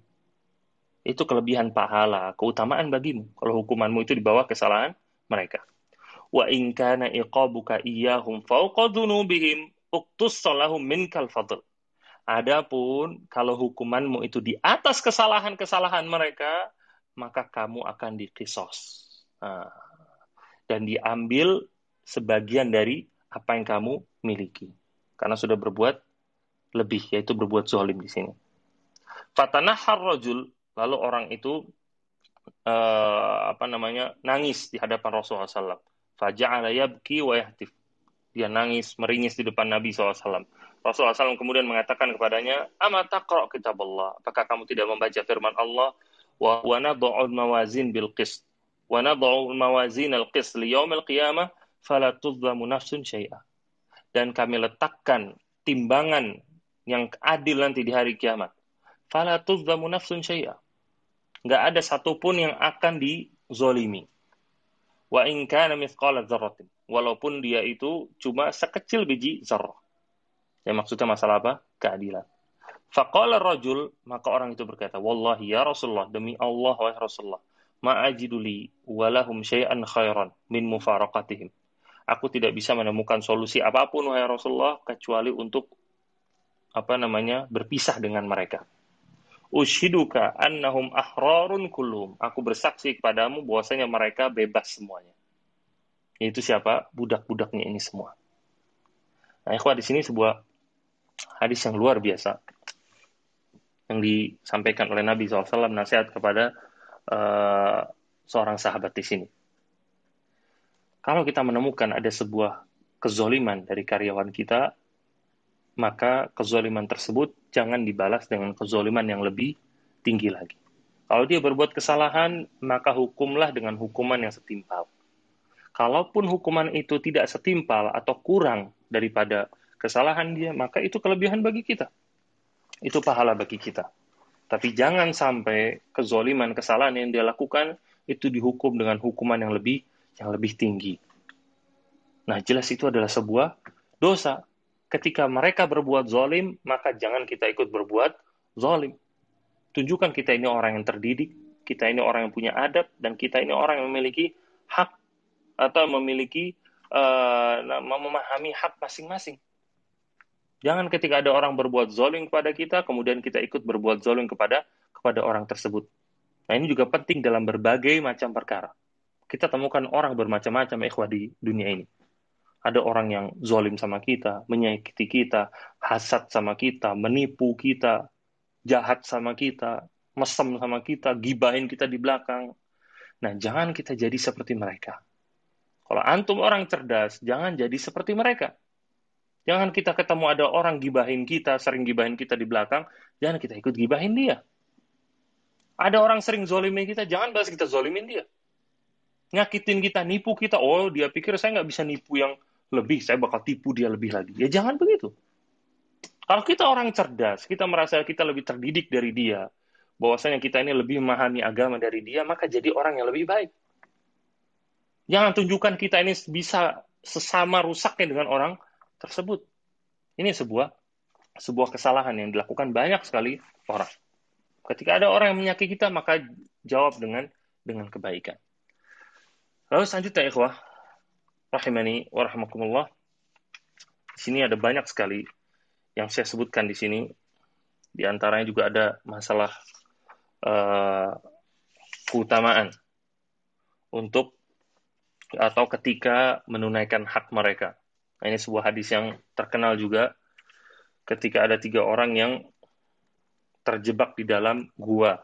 Itu kelebihan pahala, keutamaan bagimu kalau hukumanmu itu di bawah kesalahan mereka. Wa in kana iqabuka iyyahum fawqa dzunubihim uktus salahum minkal fadl Adapun kalau hukumanmu itu di atas kesalahan-kesalahan mereka, maka kamu akan dikisos. Nah, dan diambil sebagian dari apa yang kamu miliki. Karena sudah berbuat lebih, yaitu berbuat zolim di sini. Fatanahar rajul, lalu orang itu uh, apa namanya nangis di hadapan Rasulullah SAW. Faja'ala yabki wa yahtif. Dia nangis, meringis di depan Nabi SAW. Rasulullah SAW kemudian mengatakan kepadanya, Ama kitab Allah. Apakah kamu tidak membaca firman Allah? Wa, wa mawazin bil qist. Wa nadha'ul mawazin al qist li yawmil qiyamah fala tudzamu nafsun syai'ah. Dan kami letakkan timbangan yang adil nanti di hari kiamat. Fala tudzamu nafsun syai'ah. Enggak ada satupun yang akan dizolimi. Wa in kana mithqala dzarratin. Walaupun dia itu cuma sekecil biji zarrah. Yang maksudnya masalah apa? Keadilan. Faqala rajul, maka orang itu berkata, Wallahi ya Rasulullah, demi Allah wa Rasulullah, ma'ajiduli walahum syai'an khairan min mufaraqatihim. Aku tidak bisa menemukan solusi apa pun wahai Rasulullah kecuali untuk apa namanya berpisah dengan mereka. Ushiduka annahum ahrarun kulum. Aku bersaksi kepadamu bahwasanya mereka bebas semuanya. Yaitu siapa? Budak-budaknya ini semua. Nah, ikhwah di sini sebuah hadis yang luar biasa yang disampaikan oleh Nabi SAW nasihat kepada uh, seorang sahabat di sini. Kalau kita menemukan ada sebuah kezoliman dari karyawan kita, maka kezoliman tersebut jangan dibalas dengan kezoliman yang lebih tinggi lagi. Kalau dia berbuat kesalahan, maka hukumlah dengan hukuman yang setimpal. Kalaupun hukuman itu tidak setimpal atau kurang daripada kesalahan dia, maka itu kelebihan bagi kita. Itu pahala bagi kita. Tapi jangan sampai kezoliman, kesalahan yang dia lakukan itu dihukum dengan hukuman yang lebih yang lebih tinggi. Nah, jelas itu adalah sebuah dosa ketika mereka berbuat zolim, maka jangan kita ikut berbuat zolim. Tunjukkan kita ini orang yang terdidik, kita ini orang yang punya adab, dan kita ini orang yang memiliki hak atau memiliki uh, memahami hak masing-masing. Jangan ketika ada orang berbuat zolim kepada kita, kemudian kita ikut berbuat zolim kepada kepada orang tersebut. Nah ini juga penting dalam berbagai macam perkara. Kita temukan orang bermacam-macam ikhwah di dunia ini. Ada orang yang zolim sama kita, menyakiti kita, hasad sama kita, menipu kita, jahat sama kita, mesem sama kita, gibahin kita di belakang. Nah, jangan kita jadi seperti mereka. Kalau antum orang cerdas, jangan jadi seperti mereka. Jangan kita ketemu ada orang gibahin kita, sering gibahin kita di belakang, jangan kita ikut gibahin dia. Ada orang sering zolimin kita, jangan bahas kita zolimin dia. Nyakitin kita, nipu kita, oh dia pikir saya nggak bisa nipu yang lebih, saya bakal tipu dia lebih lagi. Ya jangan begitu. Kalau kita orang cerdas, kita merasa kita lebih terdidik dari dia, bahwasanya kita ini lebih memahami agama dari dia, maka jadi orang yang lebih baik. Jangan tunjukkan kita ini bisa sesama rusaknya dengan orang tersebut. Ini sebuah sebuah kesalahan yang dilakukan banyak sekali orang. Ketika ada orang yang menyakiti kita, maka jawab dengan dengan kebaikan. Lalu selanjutnya, ikhwah, rahimani wa rahmakumullah. Di sini ada banyak sekali yang saya sebutkan di sini. Di antaranya juga ada masalah uh, keutamaan untuk atau ketika menunaikan hak mereka. Nah, ini sebuah hadis yang terkenal juga ketika ada tiga orang yang terjebak di dalam gua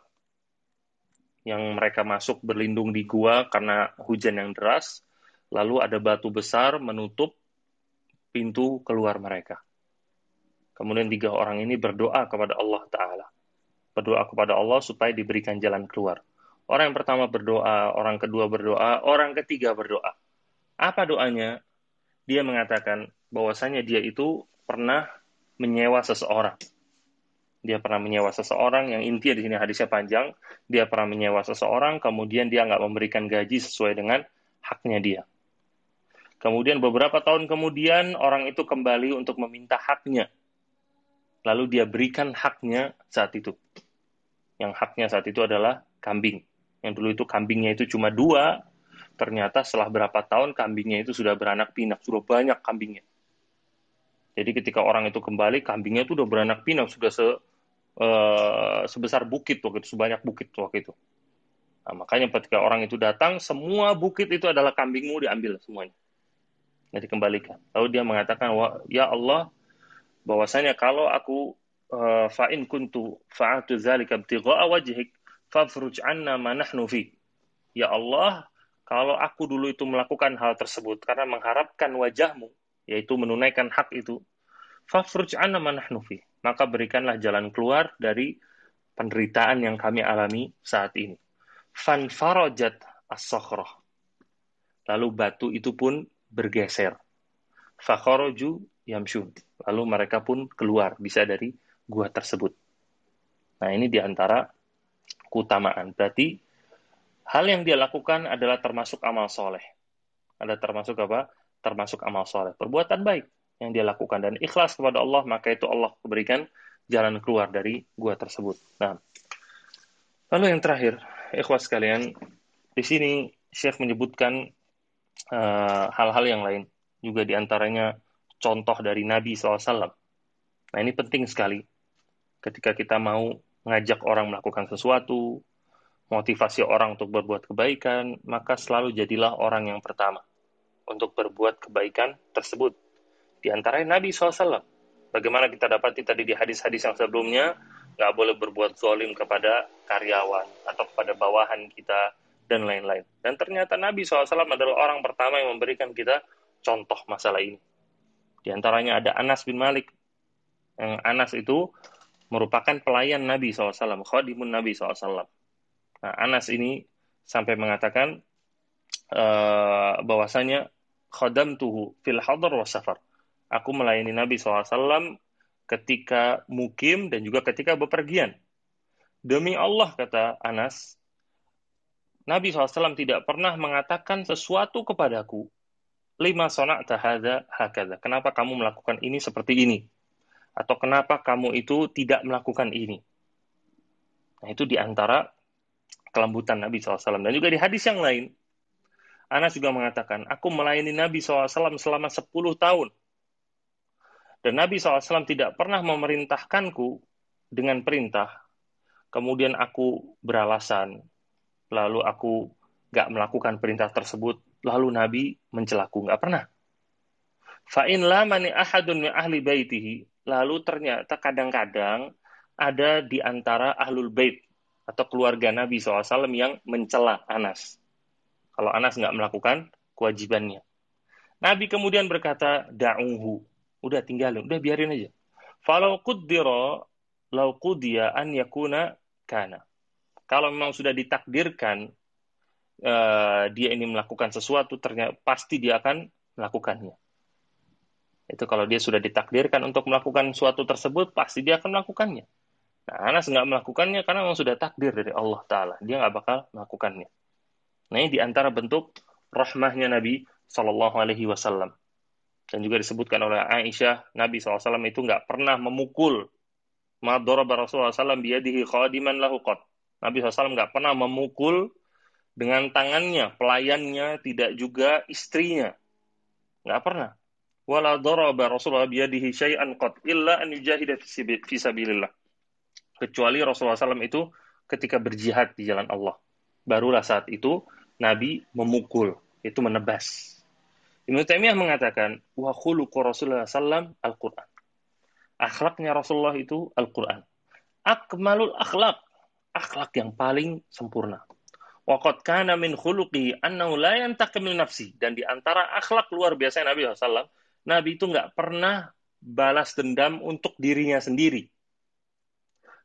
yang mereka masuk berlindung di gua karena hujan yang deras lalu ada batu besar menutup pintu keluar mereka. Kemudian tiga orang ini berdoa kepada Allah Ta'ala. Berdoa kepada Allah supaya diberikan jalan keluar. Orang yang pertama berdoa, orang kedua berdoa, orang ketiga berdoa. Apa doanya? Dia mengatakan bahwasanya dia itu pernah menyewa seseorang. Dia pernah menyewa seseorang yang intinya di sini hadisnya panjang. Dia pernah menyewa seseorang, kemudian dia nggak memberikan gaji sesuai dengan haknya dia. Kemudian beberapa tahun kemudian orang itu kembali untuk meminta haknya. Lalu dia berikan haknya saat itu. Yang haknya saat itu adalah kambing. Yang dulu itu kambingnya itu cuma dua, ternyata setelah berapa tahun kambingnya itu sudah beranak pinak, sudah banyak kambingnya. Jadi ketika orang itu kembali, kambingnya itu sudah beranak pinak, sudah se, uh, sebesar bukit waktu itu, sebanyak bukit waktu itu. Nah, makanya ketika orang itu datang, semua bukit itu adalah kambingmu diambil semuanya dan dikembalikan. Lalu dia mengatakan, ya Allah, bahwasanya kalau aku uh, fa'in kuntu fa'atu dzalika ibtigha'a wajhik fafruj anna ma nahnu fi. Ya Allah, kalau aku dulu itu melakukan hal tersebut karena mengharapkan wajahmu, yaitu menunaikan hak itu, fafruj. Maka berikanlah jalan keluar dari penderitaan yang kami alami saat ini. As Lalu batu itu pun bergeser. Fakharaju yamshun. Lalu mereka pun keluar bisa dari gua tersebut. Nah, ini di antara keutamaan. Berarti hal yang dia lakukan adalah termasuk amal soleh. Ada termasuk apa? Termasuk amal soleh. Perbuatan baik yang dia lakukan dan ikhlas kepada Allah, maka itu Allah berikan jalan keluar dari gua tersebut. Nah, lalu yang terakhir, ikhwas sekalian, di sini Syekh menyebutkan eh, hal-hal uh, yang lain, juga di antaranya contoh dari Nabi SAW. Nah ini penting sekali ketika kita mau ngajak orang melakukan sesuatu, motivasi orang untuk berbuat kebaikan, maka selalu jadilah orang yang pertama untuk berbuat kebaikan tersebut. Di antaranya Nabi SAW. Bagaimana kita dapati tadi di hadis-hadis yang sebelumnya, nggak boleh berbuat zolim kepada karyawan atau kepada bawahan kita, dan lain-lain. Dan ternyata Nabi SAW adalah orang pertama yang memberikan kita contoh masalah ini. Di antaranya ada Anas bin Malik. Yang Anas itu merupakan pelayan Nabi SAW, khadimun Nabi SAW. Nah, Anas ini sampai mengatakan uh, bahwasanya khadam tuhu fil hadar wa safar. Aku melayani Nabi SAW ketika mukim dan juga ketika bepergian. Demi Allah, kata Anas, Nabi SAW tidak pernah mengatakan sesuatu kepadaku lima sonak tahada hakada. Kenapa kamu melakukan ini seperti ini? Atau kenapa kamu itu tidak melakukan ini? Nah, itu di antara kelembutan Nabi SAW. Dan juga di hadis yang lain, Anas juga mengatakan, aku melayani Nabi SAW selama 10 tahun. Dan Nabi SAW tidak pernah memerintahkanku dengan perintah. Kemudian aku beralasan, lalu aku gak melakukan perintah tersebut lalu Nabi mencelaku. Nggak pernah. Fa'in lamani ahadun min ahli baitihi. Lalu ternyata kadang-kadang ada di antara ahlul bait atau keluarga Nabi SAW yang mencela Anas. Kalau Anas nggak melakukan kewajibannya. Nabi kemudian berkata, da'uhu. Udah tinggalin, udah biarin aja. Falau kuddira lau kudia an yakuna kana. Kalau memang sudah ditakdirkan uh, dia ini melakukan sesuatu, ternyata pasti dia akan melakukannya. Itu kalau dia sudah ditakdirkan untuk melakukan suatu tersebut, pasti dia akan melakukannya. Nah, Anas nggak melakukannya karena memang sudah takdir dari Allah Ta'ala. Dia nggak bakal melakukannya. Nah, ini di antara bentuk rahmahnya Nabi Shallallahu Alaihi Wasallam. Dan juga disebutkan oleh Aisyah, Nabi SAW itu nggak pernah memukul. Madoraba Rasulullah SAW biadihi khadiman lahu qat. Nabi SAW nggak pernah memukul dengan tangannya, pelayannya, tidak juga istrinya. Nggak pernah. Wala daraba Rasulullah biyadihi syai'an qad illa an yujahida fi sabilillah. Kecuali Rasulullah SAW itu ketika berjihad di jalan Allah. Barulah saat itu Nabi memukul, itu menebas. Ibnu Taimiyah mengatakan, wa khuluqu Rasulullah SAW Al-Quran. Akhlaknya Rasulullah itu Al-Quran. Akmalul akhlak. Akhlak yang paling sempurna. Waqad kana min khuluqi annahu la yantaqim nafsi. Dan di antara akhlak luar biasa Nabi SAW, Nabi itu nggak pernah balas dendam untuk dirinya sendiri.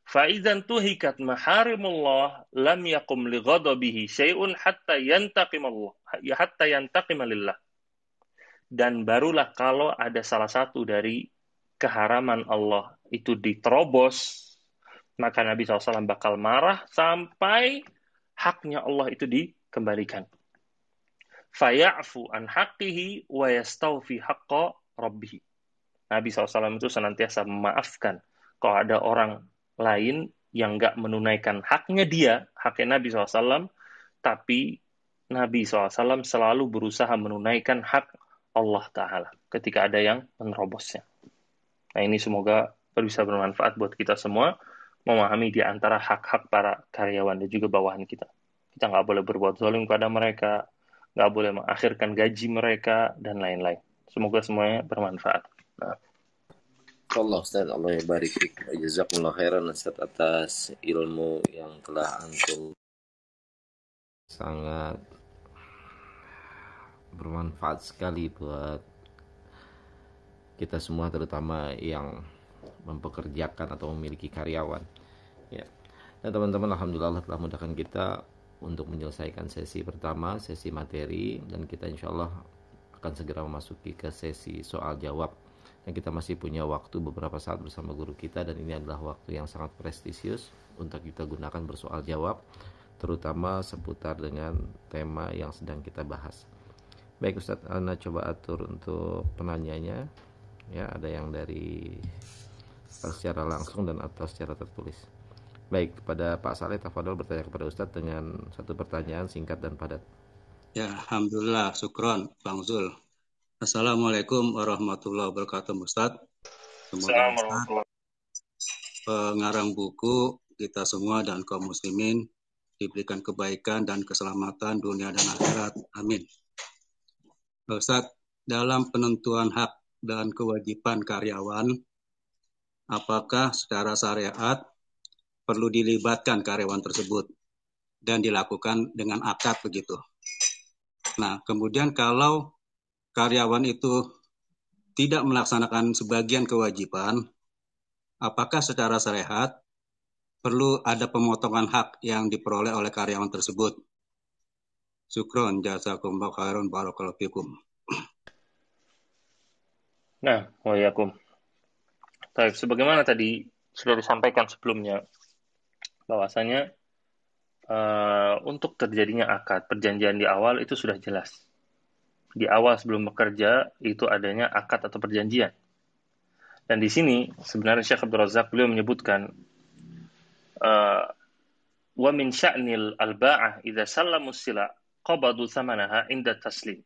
Fa'idhan tuhikat maharimullah lam yakum li ghadabihi syai'un hatta yantaqim Allah, ya hatta yantaqim lillah. Dan barulah kalau ada salah satu dari keharaman Allah itu diterobos, maka Nabi SAW bakal marah sampai haknya Allah itu dikembalikan. Faya'fu an haqqihi wa yastawfi haqqa. Nabi SAW itu senantiasa memaafkan kalau ada orang lain yang nggak menunaikan haknya dia, haknya Nabi SAW, tapi Nabi SAW selalu berusaha menunaikan hak Allah Ta'ala ketika ada yang menerobosnya. Nah ini semoga bisa bermanfaat buat kita semua memahami di antara hak-hak para karyawan dan juga bawahan kita. Kita nggak boleh berbuat zalim kepada mereka, nggak boleh mengakhirkan gaji mereka, dan lain-lain. Semoga semuanya bermanfaat. Nah. Allah Ustaz, Allah ya barik Jazakumullah khairan Ustaz atas ilmu yang telah antum sangat bermanfaat sekali buat kita semua terutama yang mempekerjakan atau memiliki karyawan. Ya. Dan teman-teman alhamdulillah telah mudahkan kita untuk menyelesaikan sesi pertama sesi materi. Dan kita insya Allah akan segera memasuki ke sesi soal jawab dan kita masih punya waktu beberapa saat bersama guru kita dan ini adalah waktu yang sangat prestisius untuk kita gunakan bersoal jawab terutama seputar dengan tema yang sedang kita bahas. Baik Ustadz, Ana coba atur untuk penanyanya. Ya, ada yang dari secara langsung dan atau secara tertulis. Baik, kepada Pak Saleh Tafadol bertanya kepada Ustadz dengan satu pertanyaan singkat dan padat. Ya, Alhamdulillah, syukron, Bang Zul. Assalamualaikum warahmatullahi wabarakatuh, Ustadz. Semoga Ustadz, pengarang buku kita semua dan kaum muslimin diberikan kebaikan dan keselamatan dunia dan akhirat. Amin. Ustaz, dalam penentuan hak dan kewajiban karyawan, apakah secara syariat perlu dilibatkan karyawan tersebut dan dilakukan dengan akad begitu. Nah, kemudian kalau karyawan itu tidak melaksanakan sebagian kewajiban, apakah secara syariat perlu ada pemotongan hak yang diperoleh oleh karyawan tersebut. Syukron, jazakumullah khairan, barakallahu fikum. Nah, wayakum. Baik, sebagaimana tadi sudah disampaikan sebelumnya, bahwasanya uh, untuk terjadinya akad perjanjian di awal itu sudah jelas. Di awal sebelum bekerja itu adanya akad atau perjanjian. Dan di sini sebenarnya Syekh Abdul Razak beliau menyebutkan uh, wa min sya'nil al-ba'ah idza sallamu sila qabadu thamanaha inda taslim.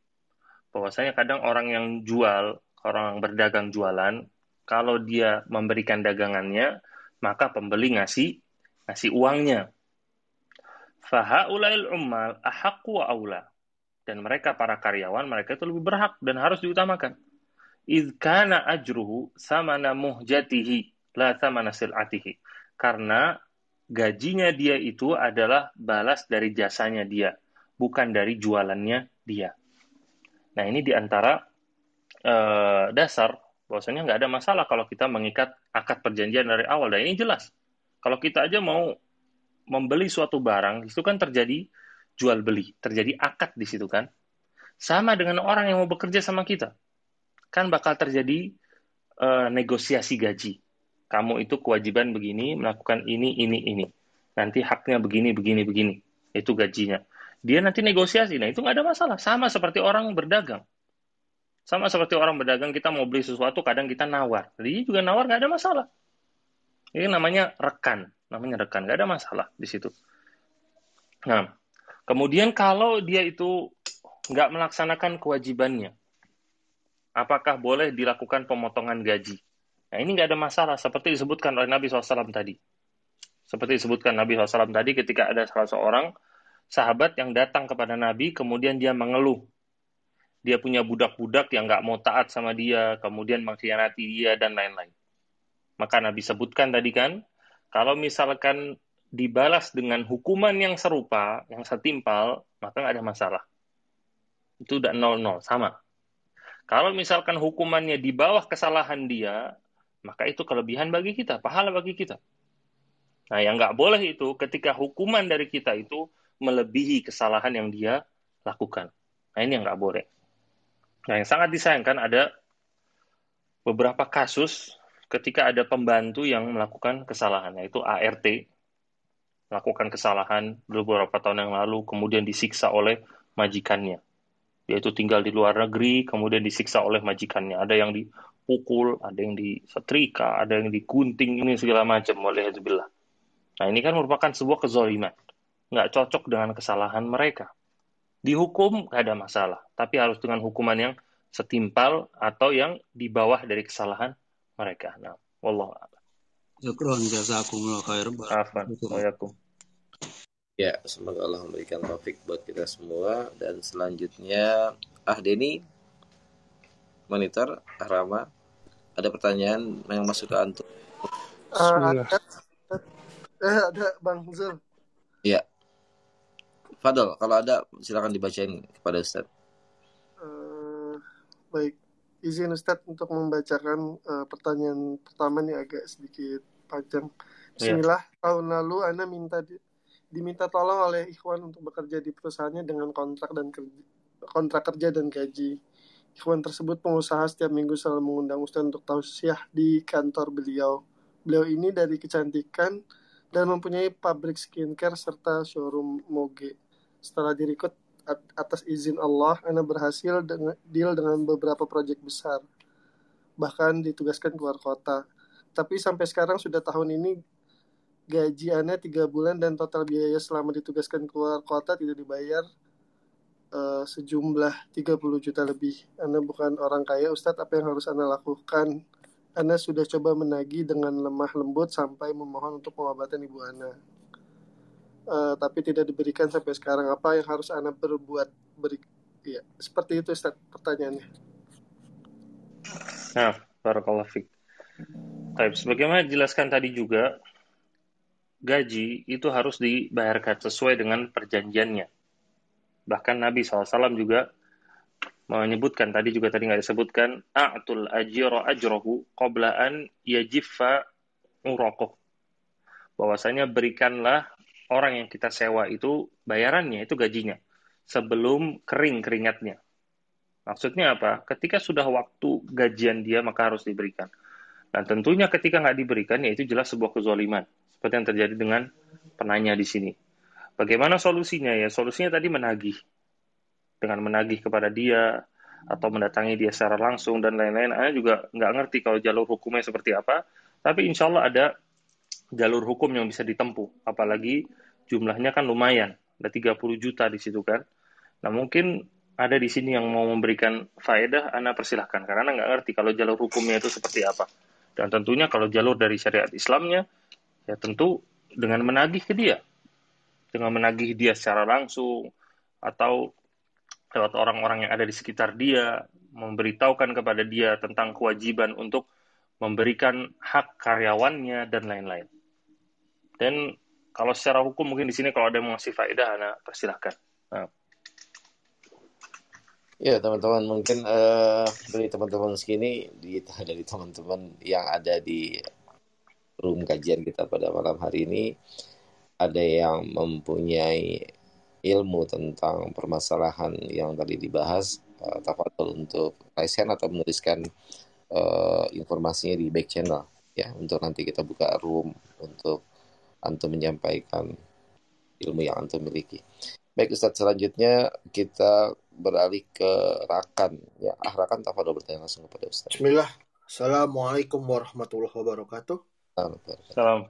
Bahwasanya kadang orang yang jual, orang yang berdagang jualan, kalau dia memberikan dagangannya, maka pembeli ngasih ngasih uangnya. Fahaulail ummal ahaqqu wa aula. Dan mereka para karyawan, mereka itu lebih berhak dan harus diutamakan. Idh kana ajruhu samana muhjatihi la samana sil'atihi. Karena gajinya dia itu adalah balas dari jasanya dia, bukan dari jualannya dia. Nah ini di antara uh, dasar bahwasanya nggak ada masalah kalau kita mengikat akad perjanjian dari awal. Dan ini jelas. Kalau kita aja mau membeli suatu barang, itu kan terjadi jual beli, terjadi akad di situ kan. Sama dengan orang yang mau bekerja sama kita, kan bakal terjadi uh, negosiasi gaji kamu itu kewajiban begini, melakukan ini, ini, ini. Nanti haknya begini, begini, begini. Itu gajinya. Dia nanti negosiasi. Nah, itu nggak ada masalah. Sama seperti orang berdagang. Sama seperti orang berdagang, kita mau beli sesuatu, kadang kita nawar. Jadi juga nawar nggak ada masalah. Ini namanya rekan. Namanya rekan. Nggak ada masalah di situ. Nah, kemudian kalau dia itu nggak melaksanakan kewajibannya, apakah boleh dilakukan pemotongan gaji? Nah ini nggak ada masalah seperti disebutkan oleh Nabi SAW tadi. Seperti disebutkan Nabi SAW tadi ketika ada salah seorang sahabat yang datang kepada Nabi kemudian dia mengeluh. Dia punya budak-budak yang nggak mau taat sama dia, kemudian mengkhianati dia dan lain-lain. Maka Nabi sebutkan tadi kan, kalau misalkan dibalas dengan hukuman yang serupa, yang setimpal, maka nggak ada masalah. Itu udah nol-nol, sama. Kalau misalkan hukumannya di bawah kesalahan dia, maka itu kelebihan bagi kita, pahala bagi kita. Nah, yang nggak boleh itu ketika hukuman dari kita itu melebihi kesalahan yang dia lakukan. Nah, ini yang nggak boleh. Nah, yang sangat disayangkan ada beberapa kasus ketika ada pembantu yang melakukan kesalahan, yaitu ART, melakukan kesalahan beberapa tahun yang lalu, kemudian disiksa oleh majikannya. Yaitu tinggal di luar negeri, kemudian disiksa oleh majikannya. Ada yang di dipukul, ada yang disetrika, ada yang digunting, ini segala macam oleh Hezbollah. Nah ini kan merupakan sebuah kezoliman. Nggak cocok dengan kesalahan mereka. Dihukum nggak ada masalah, tapi harus dengan hukuman yang setimpal atau yang di bawah dari kesalahan mereka. Nah, wallah Syukron jazakumullah khair. Ya, semoga Allah memberikan taufik buat kita semua dan selanjutnya Ah Deni monitor Ah Rama ada pertanyaan yang masuk ke antum? Uh, ada, eh, ada Bang Zul. Iya. Fadol, kalau ada silakan dibacain kepada Ustaz. Uh, baik. Izin Ustadz untuk membacakan uh, pertanyaan pertama nih agak sedikit panjang. Iya. Bismillah, yeah. tahun lalu Anda minta di, diminta tolong oleh Ikhwan untuk bekerja di perusahaannya dengan kontrak dan kerja, kontrak kerja dan gaji. Ikhwan tersebut pengusaha setiap minggu selalu mengundang Ustadz untuk tausiah di kantor beliau. Beliau ini dari kecantikan dan mempunyai pabrik skincare serta showroom moge. Setelah direkrut atas izin Allah, Anda berhasil dengan, deal dengan beberapa proyek besar. Bahkan ditugaskan keluar kota. Tapi sampai sekarang sudah tahun ini gaji Anda tiga bulan dan total biaya selama ditugaskan keluar kota tidak dibayar uh, sejumlah 30 juta lebih. Anda bukan orang kaya, Ustadz, apa yang harus Anda lakukan? Anda sudah coba menagih dengan lemah lembut sampai memohon untuk pengobatan ibu Anda uh, tapi tidak diberikan sampai sekarang. Apa yang harus Anda berbuat? Beri, ya, seperti itu Ustaz pertanyaannya. Nah, barakallah fik. Baik, sebagaimana dijelaskan tadi juga, gaji itu harus dibayarkan sesuai dengan perjanjiannya. Bahkan Nabi SAW juga menyebutkan, tadi juga tadi nggak disebutkan, a'tul ajiro ajrohu qoblaan yajiffa urakuh. Bahwasanya berikanlah orang yang kita sewa itu bayarannya itu gajinya sebelum kering keringatnya. Maksudnya apa? Ketika sudah waktu gajian dia maka harus diberikan. Dan tentunya ketika nggak diberikan ya itu jelas sebuah kezoliman. Seperti yang terjadi dengan penanya di sini. Bagaimana solusinya ya? Solusinya tadi menagih. Dengan menagih kepada dia atau mendatangi dia secara langsung dan lain-lain. Anda juga nggak ngerti kalau jalur hukumnya seperti apa. Tapi insya Allah ada jalur hukum yang bisa ditempuh. Apalagi jumlahnya kan lumayan, ada 30 juta di situ kan. Nah mungkin ada di sini yang mau memberikan faedah, Anda persilahkan. Karena nggak ngerti kalau jalur hukumnya itu seperti apa. Dan tentunya kalau jalur dari syariat Islamnya, ya tentu dengan menagih ke dia. Dengan menagih dia secara langsung, atau lewat orang-orang yang ada di sekitar dia, memberitahukan kepada dia tentang kewajiban untuk memberikan hak karyawannya, dan lain-lain. Dan kalau secara hukum mungkin di sini kalau ada yang ngasih faedah, Anda persilahkan. Nah. Ya teman-teman mungkin uh, dari teman-teman segini di [LAUGHS] dari teman-teman yang ada di room kajian kita pada malam hari ini ada yang mempunyai ilmu tentang permasalahan yang tadi dibahas uh, untuk raise atau menuliskan uh, informasinya di back channel ya untuk nanti kita buka room untuk antum menyampaikan ilmu yang antum miliki. Baik Ustaz, selanjutnya kita beralih ke Rakan. Ya, ah Rakan tafadhol bertanya langsung kepada Ustaz. Bismillah. Assalamualaikum warahmatullahi wabarakatuh. Salam.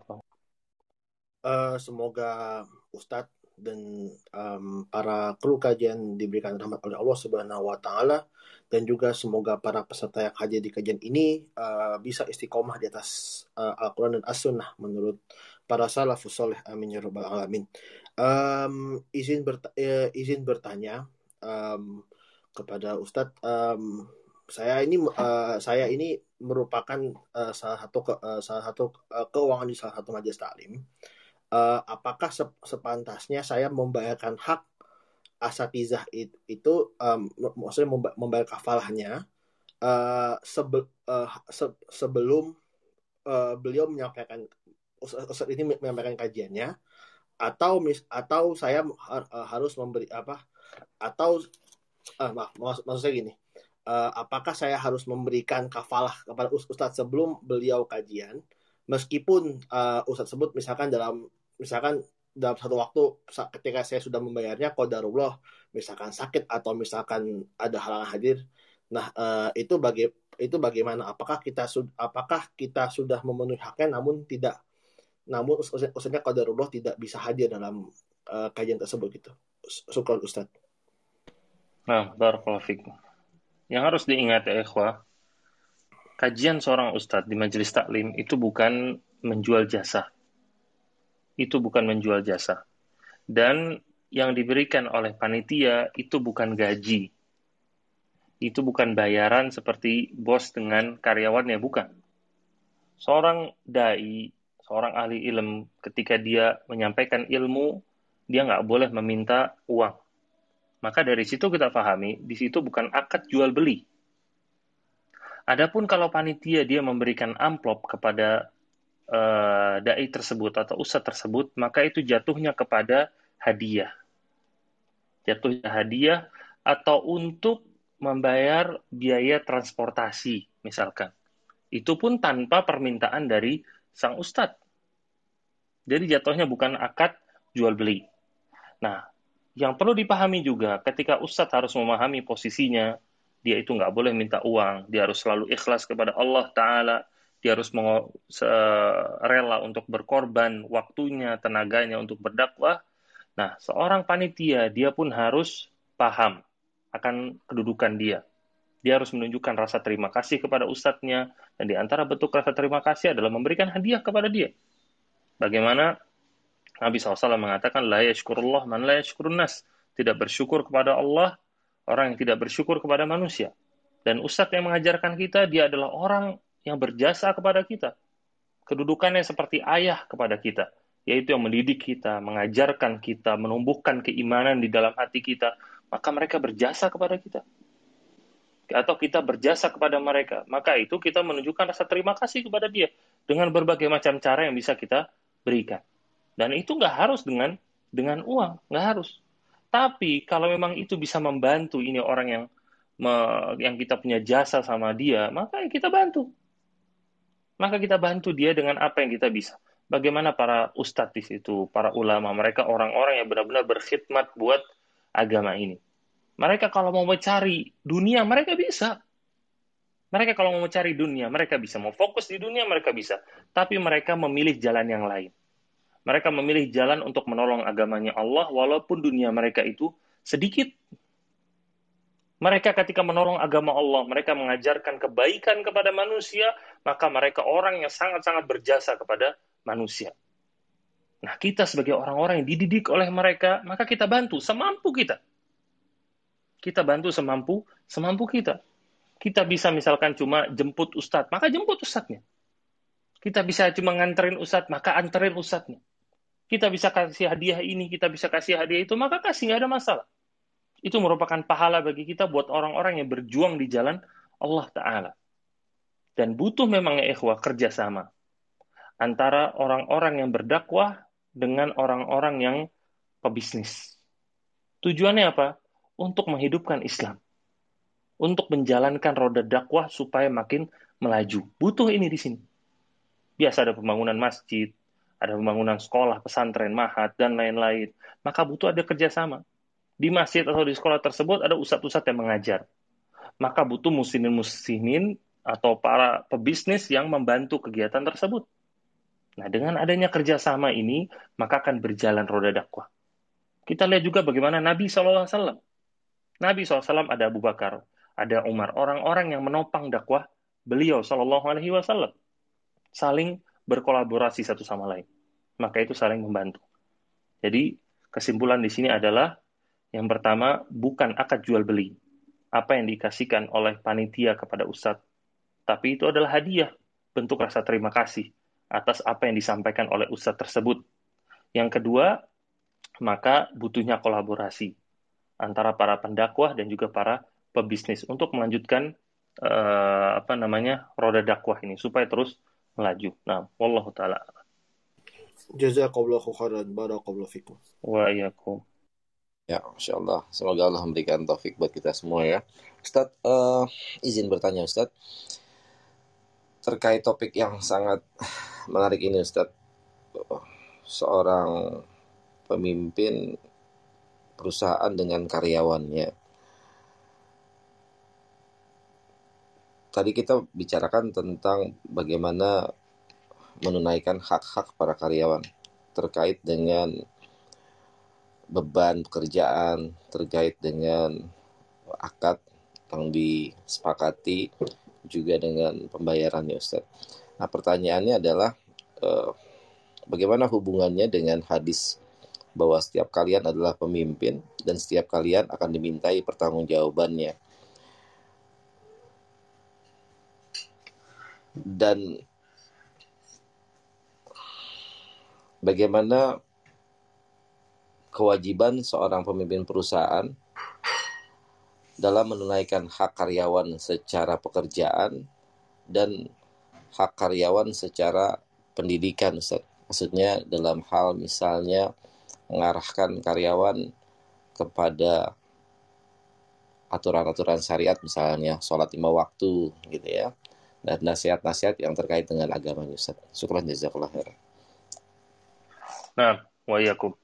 Uh, semoga Ustadz dan um, para kru kajian diberikan rahmat oleh Allah Subhanahu wa taala dan juga semoga para peserta yang hadir di kajian ini uh, bisa istiqomah di atas uh, Al-Qur'an dan As-Sunnah menurut para salafus soleh amin ya rabbal alamin. Um, izin berta uh, izin bertanya um, kepada Ustadz, um, saya ini uh, saya ini merupakan uh, salah satu ke, uh, salah satu keuangan di salah satu majelis taklim. Uh, apakah sep sepantasnya saya membayarkan hak asatizah itu, itu um, maksudnya membayar kafalahnya uh, sebe uh, se sebelum uh, beliau menyampaikan Ustaz ini menyampaikan kajiannya atau mis atau saya eh, harus memberi apa atau uh, maaf mak maksud saya gini uh, apakah saya harus memberikan kafalah kepada Ustadz sebelum beliau kajian? Meskipun uh, Ustadz sebut misalkan dalam misalkan dalam satu waktu ketika saya sudah membayarnya kodarullah misalkan sakit atau misalkan ada halangan hadir. Nah uh, itu baga itu bagaimana? Apakah kita apakah kita sudah memenuhi haknya namun tidak namun ustaznya qadarullah tidak bisa hadir dalam uh, kajian tersebut gitu. Syukran Ustaz. Nah, barakallahu. Yang harus diingat ya ikhwah, kajian seorang ustadz di majelis taklim itu bukan menjual jasa. Itu bukan menjual jasa. Dan yang diberikan oleh panitia itu bukan gaji. Itu bukan bayaran seperti bos dengan karyawannya, bukan. Seorang dai seorang ahli ilmu ketika dia menyampaikan ilmu, dia nggak boleh meminta uang. Maka dari situ kita pahami, di situ bukan akad jual beli. Adapun kalau panitia dia memberikan amplop kepada uh, dai tersebut atau ustadz tersebut, maka itu jatuhnya kepada hadiah. Jatuhnya hadiah atau untuk membayar biaya transportasi misalkan. Itu pun tanpa permintaan dari sang ustadz. Jadi jatuhnya bukan akad jual beli. Nah, yang perlu dipahami juga ketika ustadz harus memahami posisinya, dia itu nggak boleh minta uang, dia harus selalu ikhlas kepada Allah Ta'ala, dia harus rela untuk berkorban waktunya, tenaganya untuk berdakwah. Nah, seorang panitia, dia pun harus paham akan kedudukan dia. Dia harus menunjukkan rasa terima kasih kepada ustadznya, dan di antara bentuk rasa terima kasih adalah memberikan hadiah kepada dia. Bagaimana Nabi SAW mengatakan, La yashkurullah man la. Tidak bersyukur kepada Allah orang yang tidak bersyukur kepada manusia. Dan ustadz yang mengajarkan kita, dia adalah orang yang berjasa kepada kita. Kedudukannya seperti ayah kepada kita, yaitu yang mendidik kita, mengajarkan kita, menumbuhkan keimanan di dalam hati kita, maka mereka berjasa kepada kita. Atau kita berjasa kepada mereka, maka itu kita menunjukkan rasa terima kasih kepada dia dengan berbagai macam cara yang bisa kita berikan. Dan itu nggak harus dengan dengan uang, nggak harus. Tapi kalau memang itu bisa membantu ini orang yang me, yang kita punya jasa sama dia, maka kita bantu. Maka kita bantu dia dengan apa yang kita bisa. Bagaimana para ustadz di situ, para ulama, mereka orang-orang yang benar-benar berkhidmat buat agama ini. Mereka kalau mau mencari dunia, mereka bisa. Mereka kalau mau mencari dunia, mereka bisa. Mau fokus di dunia, mereka bisa. Tapi mereka memilih jalan yang lain. Mereka memilih jalan untuk menolong agamanya Allah walaupun dunia mereka itu sedikit. Mereka ketika menolong agama Allah, mereka mengajarkan kebaikan kepada manusia, maka mereka orang yang sangat-sangat berjasa kepada manusia. Nah, kita sebagai orang-orang yang dididik oleh mereka, maka kita bantu semampu kita. Kita bantu semampu semampu kita. Kita bisa misalkan cuma jemput ustadz, maka jemput ustadznya. Kita bisa cuma nganterin ustadz, maka anterin ustadznya kita bisa kasih hadiah ini, kita bisa kasih hadiah itu, maka kasih nggak ada masalah. Itu merupakan pahala bagi kita buat orang-orang yang berjuang di jalan Allah Ta'ala. Dan butuh memang ikhwah kerjasama antara orang-orang yang berdakwah dengan orang-orang yang pebisnis. Tujuannya apa? Untuk menghidupkan Islam. Untuk menjalankan roda dakwah supaya makin melaju. Butuh ini di sini. Biasa ada pembangunan masjid, ada pembangunan sekolah, pesantren, mahat, dan lain-lain. Maka butuh ada kerjasama. Di masjid atau di sekolah tersebut ada ustadz-ustadz yang mengajar. Maka butuh muslimin-muslimin atau para pebisnis yang membantu kegiatan tersebut. Nah, dengan adanya kerjasama ini, maka akan berjalan roda dakwah. Kita lihat juga bagaimana Nabi SAW. Nabi SAW ada Abu Bakar, ada Umar, orang-orang yang menopang dakwah beliau Shallallahu Alaihi Wasallam, saling berkolaborasi satu sama lain. Maka itu saling membantu. Jadi kesimpulan di sini adalah yang pertama bukan akad jual beli. Apa yang dikasihkan oleh panitia kepada ustadz. Tapi itu adalah hadiah, bentuk rasa terima kasih atas apa yang disampaikan oleh ustadz tersebut. Yang kedua, maka butuhnya kolaborasi antara para pendakwah dan juga para pebisnis untuk melanjutkan uh, apa namanya roda dakwah ini supaya terus melaju. Nah, wallahu taala. Jazakallahu khairan barakallahu fikum. Wa iyyakum. Ya, Insya Allah. Semoga Allah memberikan taufik buat kita semua ya. Ustaz, uh, izin bertanya Ustaz. Terkait topik yang sangat menarik ini Ustaz. Seorang pemimpin perusahaan dengan karyawannya tadi kita bicarakan tentang bagaimana menunaikan hak-hak para karyawan terkait dengan beban pekerjaan, terkait dengan akad yang disepakati juga dengan pembayarannya Ustaz. Nah pertanyaannya adalah eh, bagaimana hubungannya dengan hadis bahwa setiap kalian adalah pemimpin dan setiap kalian akan dimintai pertanggungjawabannya dan bagaimana kewajiban seorang pemimpin perusahaan dalam menunaikan hak karyawan secara pekerjaan dan hak karyawan secara pendidikan. Maksudnya dalam hal misalnya mengarahkan karyawan kepada aturan-aturan syariat misalnya sholat lima waktu gitu ya dan nasihat-nasihat yang terkait dengan agama Ustaz. Syukran jazakallah khair. Nah, wa yakum.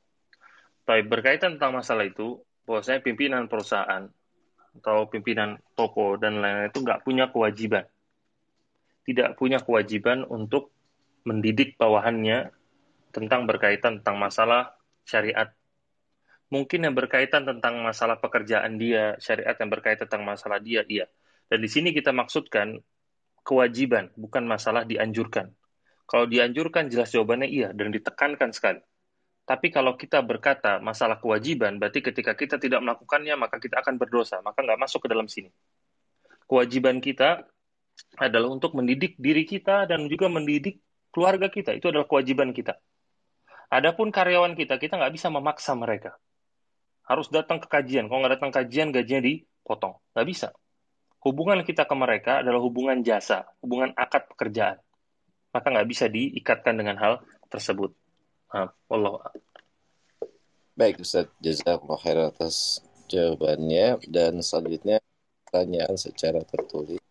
Baik, berkaitan tentang masalah itu, bahwasanya pimpinan perusahaan atau pimpinan toko dan lain-lain itu nggak punya kewajiban. Tidak punya kewajiban untuk mendidik bawahannya tentang berkaitan tentang masalah syariat mungkin yang berkaitan tentang masalah pekerjaan dia, syariat yang berkaitan tentang masalah dia, iya. Dan di sini kita maksudkan kewajiban, bukan masalah dianjurkan. Kalau dianjurkan jelas jawabannya iya dan ditekankan sekali. Tapi kalau kita berkata masalah kewajiban, berarti ketika kita tidak melakukannya, maka kita akan berdosa. Maka nggak masuk ke dalam sini. Kewajiban kita adalah untuk mendidik diri kita dan juga mendidik keluarga kita. Itu adalah kewajiban kita. Adapun karyawan kita, kita nggak bisa memaksa mereka harus datang ke kajian. Kalau nggak datang kajian, gajinya dipotong. Nggak bisa. Hubungan kita ke mereka adalah hubungan jasa, hubungan akad pekerjaan. Maka nggak bisa diikatkan dengan hal tersebut. Allah. Baik Ustaz, jazakallah khair atas jawabannya. Dan selanjutnya pertanyaan secara tertulis.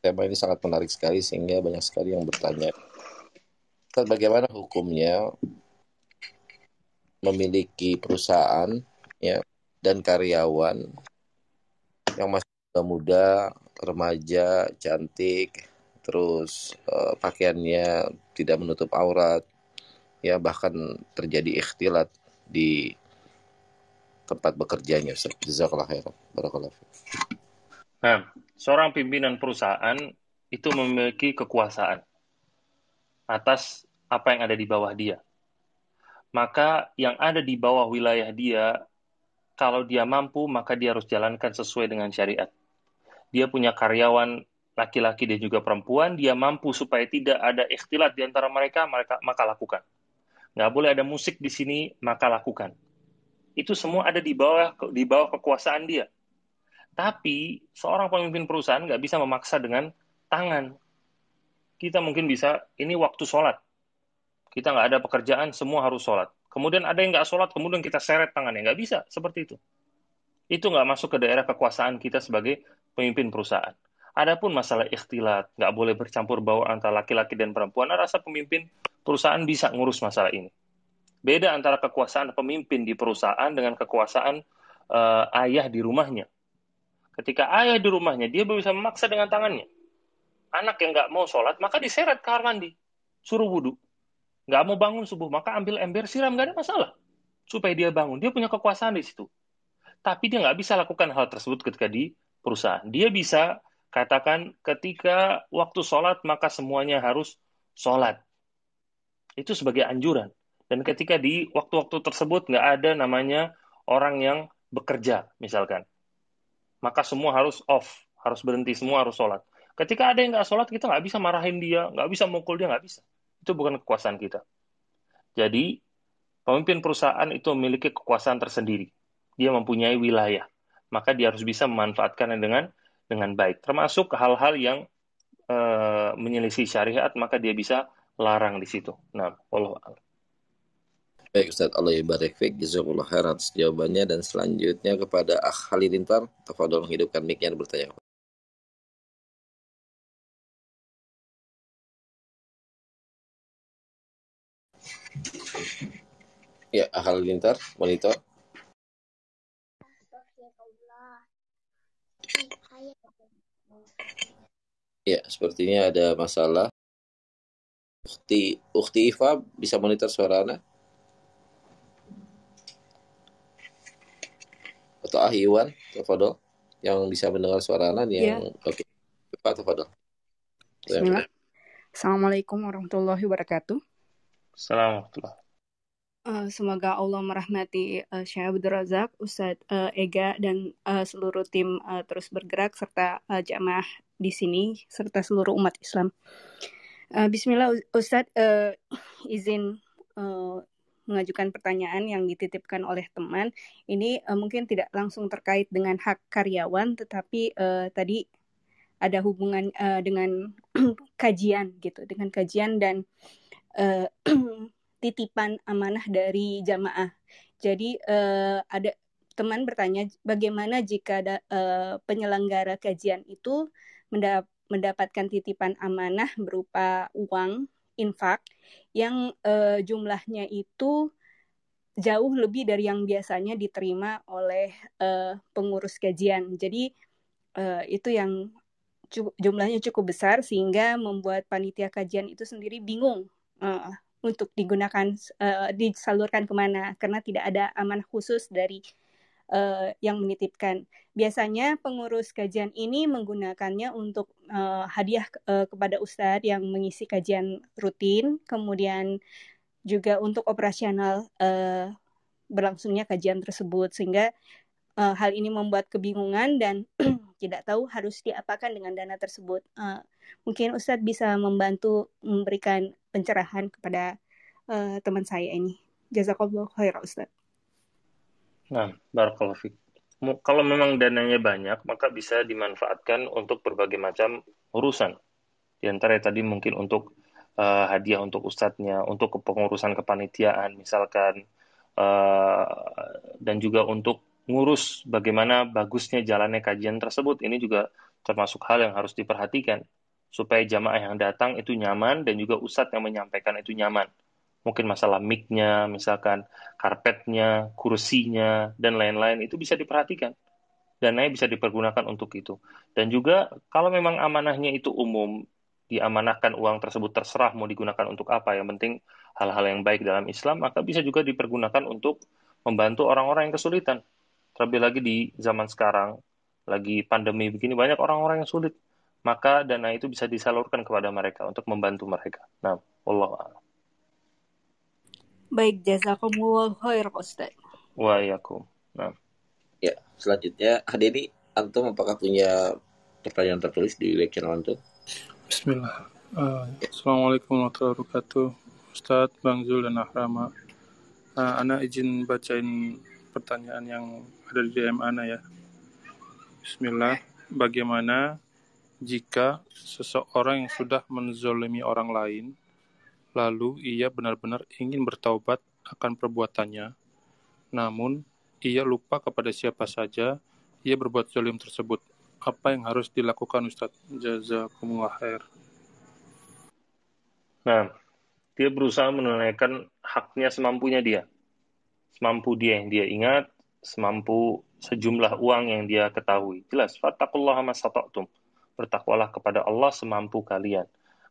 Tema ini sangat menarik sekali sehingga banyak sekali yang bertanya. Ustaz, bagaimana hukumnya memiliki perusahaan ya dan karyawan yang masih muda, remaja, cantik, terus uh, pakaiannya tidak menutup aurat, ya bahkan terjadi ikhtilat di tempat bekerjanya. Jazakallah khairan. Barakallah. Nah, seorang pimpinan perusahaan itu memiliki kekuasaan atas apa yang ada di bawah dia maka yang ada di bawah wilayah dia, kalau dia mampu, maka dia harus jalankan sesuai dengan syariat. Dia punya karyawan laki-laki dan juga perempuan, dia mampu supaya tidak ada ikhtilat di antara mereka, mereka maka lakukan. Nggak boleh ada musik di sini, maka lakukan. Itu semua ada di bawah di bawah kekuasaan dia. Tapi seorang pemimpin perusahaan nggak bisa memaksa dengan tangan. Kita mungkin bisa, ini waktu sholat kita nggak ada pekerjaan, semua harus sholat. Kemudian ada yang nggak sholat, kemudian kita seret tangannya. Nggak bisa, seperti itu. Itu nggak masuk ke daerah kekuasaan kita sebagai pemimpin perusahaan. Adapun masalah ikhtilat, nggak boleh bercampur baur antara laki-laki dan perempuan, rasa pemimpin perusahaan bisa ngurus masalah ini. Beda antara kekuasaan pemimpin di perusahaan dengan kekuasaan uh, ayah di rumahnya. Ketika ayah di rumahnya, dia bisa memaksa dengan tangannya. Anak yang nggak mau sholat, maka diseret ke kamar mandi. Suruh wudhu nggak mau bangun subuh, maka ambil ember siram, nggak ada masalah. Supaya dia bangun. Dia punya kekuasaan di situ. Tapi dia nggak bisa lakukan hal tersebut ketika di perusahaan. Dia bisa katakan ketika waktu sholat, maka semuanya harus sholat. Itu sebagai anjuran. Dan ketika di waktu-waktu tersebut nggak ada namanya orang yang bekerja, misalkan. Maka semua harus off, harus berhenti, semua harus sholat. Ketika ada yang nggak sholat, kita nggak bisa marahin dia, nggak bisa mukul dia, nggak bisa. Itu bukan kekuasaan kita. Jadi, pemimpin perusahaan itu memiliki kekuasaan tersendiri. Dia mempunyai wilayah. Maka dia harus bisa memanfaatkannya dengan dengan baik. Termasuk hal-hal yang e, menyelisih syariat, maka dia bisa larang di situ. Nah, Allah Baik Ustaz, Allah ibarik fik, jazakullah khairan jawabannya dan selanjutnya kepada Akh Halilintar, tafadol menghidupkan mic-nya dan bertanya. Ya, hal lintar, monitor. Ya, sepertinya ada masalah. Ukti, Ukti Iva bisa monitor suara Anda? Atau Ah Iwan, Tafadol, yang bisa mendengar suara Anda yang ya. oke. Okay. Pak Tafadol. Bismillah. Assalamualaikum warahmatullahi wabarakatuh. Assalamualaikum. Uh, semoga Allah merahmati uh, Syekh Abdul Razak, Ustadz uh, Ega, dan uh, seluruh tim uh, terus bergerak serta uh, jamaah di sini serta seluruh umat Islam. Uh, Bismillah Ustadz uh, izin uh, mengajukan pertanyaan yang dititipkan oleh teman. Ini uh, mungkin tidak langsung terkait dengan hak karyawan, tetapi uh, tadi ada hubungan uh, dengan [CLEARS THROAT] kajian gitu, dengan kajian dan [CLEARS THROAT] titipan amanah dari jamaah. Jadi uh, ada teman bertanya bagaimana jika ada, uh, penyelenggara kajian itu mendap mendapatkan titipan amanah berupa uang infak yang uh, jumlahnya itu jauh lebih dari yang biasanya diterima oleh uh, pengurus kajian. Jadi uh, itu yang jumlahnya cukup besar sehingga membuat panitia kajian itu sendiri bingung uh, untuk digunakan uh, disalurkan ke mana karena tidak ada amanah khusus dari uh, yang menitipkan. Biasanya pengurus kajian ini menggunakannya untuk uh, hadiah uh, kepada ustadz yang mengisi kajian rutin, kemudian juga untuk operasional uh, berlangsungnya kajian tersebut sehingga uh, hal ini membuat kebingungan dan [CLEARS THROAT] tidak tahu harus diapakan dengan dana tersebut. Uh, mungkin Ustadz bisa membantu memberikan pencerahan kepada uh, teman saya ini. Jazakallah khair Ustadz. Nah, barakallahu Kalau memang dananya banyak, maka bisa dimanfaatkan untuk berbagai macam urusan. Di antara tadi mungkin untuk uh, hadiah untuk ustadznya, untuk kepengurusan kepanitiaan misalkan, uh, dan juga untuk ngurus bagaimana bagusnya jalannya kajian tersebut. Ini juga termasuk hal yang harus diperhatikan supaya jamaah yang datang itu nyaman dan juga ustadz yang menyampaikan itu nyaman mungkin masalah mic-nya, misalkan karpetnya, kursinya, dan lain-lain itu bisa diperhatikan. Dananya bisa dipergunakan untuk itu. Dan juga kalau memang amanahnya itu umum, diamanahkan uang tersebut terserah mau digunakan untuk apa, yang penting hal-hal yang baik dalam Islam, maka bisa juga dipergunakan untuk membantu orang-orang yang kesulitan. Terlebih lagi di zaman sekarang, lagi pandemi begini, banyak orang-orang yang sulit. Maka dana itu bisa disalurkan kepada mereka untuk membantu mereka. Nah, Allah Baik, jazakumullah khair Ustaz. Waalaikumsalam. Nah. Ya, selanjutnya Hadini Antum apakah punya pertanyaan tertulis di channel Antum? Bismillah. Uh, ya. Assalamualaikum warahmatullahi wabarakatuh. Ustaz, Bang Zul dan Ahrama. Uh, Ana izin bacain pertanyaan yang ada di DM Ana ya. Bismillah. Bagaimana jika seseorang yang sudah menzolimi orang lain Lalu ia benar-benar ingin bertaubat akan perbuatannya, namun ia lupa kepada siapa saja ia berbuat zalim tersebut. Apa yang harus dilakukan Ustaz? Jazakumullah khair. Nah, dia berusaha menunaikan haknya semampunya dia. Semampu dia yang dia ingat, semampu sejumlah uang yang dia ketahui. Jelas, fattakullaha masata'tum. Bertakwalah kepada Allah semampu kalian.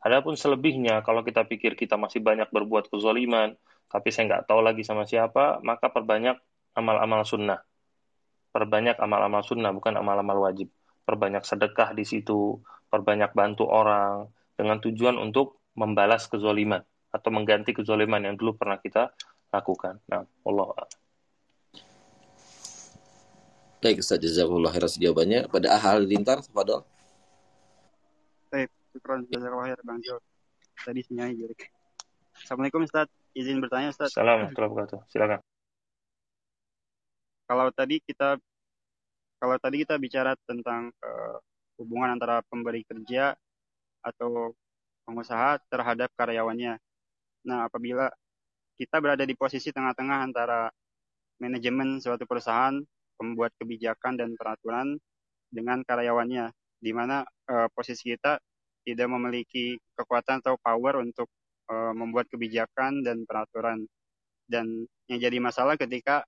Adapun selebihnya, kalau kita pikir kita masih banyak berbuat kezaliman, tapi saya nggak tahu lagi sama siapa, maka perbanyak amal-amal sunnah. Perbanyak amal-amal sunnah, bukan amal-amal wajib. Perbanyak sedekah di situ, perbanyak bantu orang, dengan tujuan untuk membalas kezaliman atau mengganti kezaliman yang dulu pernah kita lakukan. Nah, Allah Baik, Ustaz Jazakumullah khairan jawabannya. Pada Ahal Lintar, Fadol. Syukron jazakallah khair Bang Jo. Tadi sinyalnya jelek. Assalamualaikum Ustaz. Izin bertanya Ustaz. Assalamualaikum warahmatullahi Silakan. Kalau tadi kita kalau tadi kita bicara tentang uh, hubungan antara pemberi kerja atau pengusaha terhadap karyawannya. Nah, apabila kita berada di posisi tengah-tengah antara manajemen suatu perusahaan, pembuat kebijakan dan peraturan dengan karyawannya, di mana uh, posisi kita tidak memiliki kekuatan atau power untuk uh, membuat kebijakan dan peraturan. Dan yang jadi masalah ketika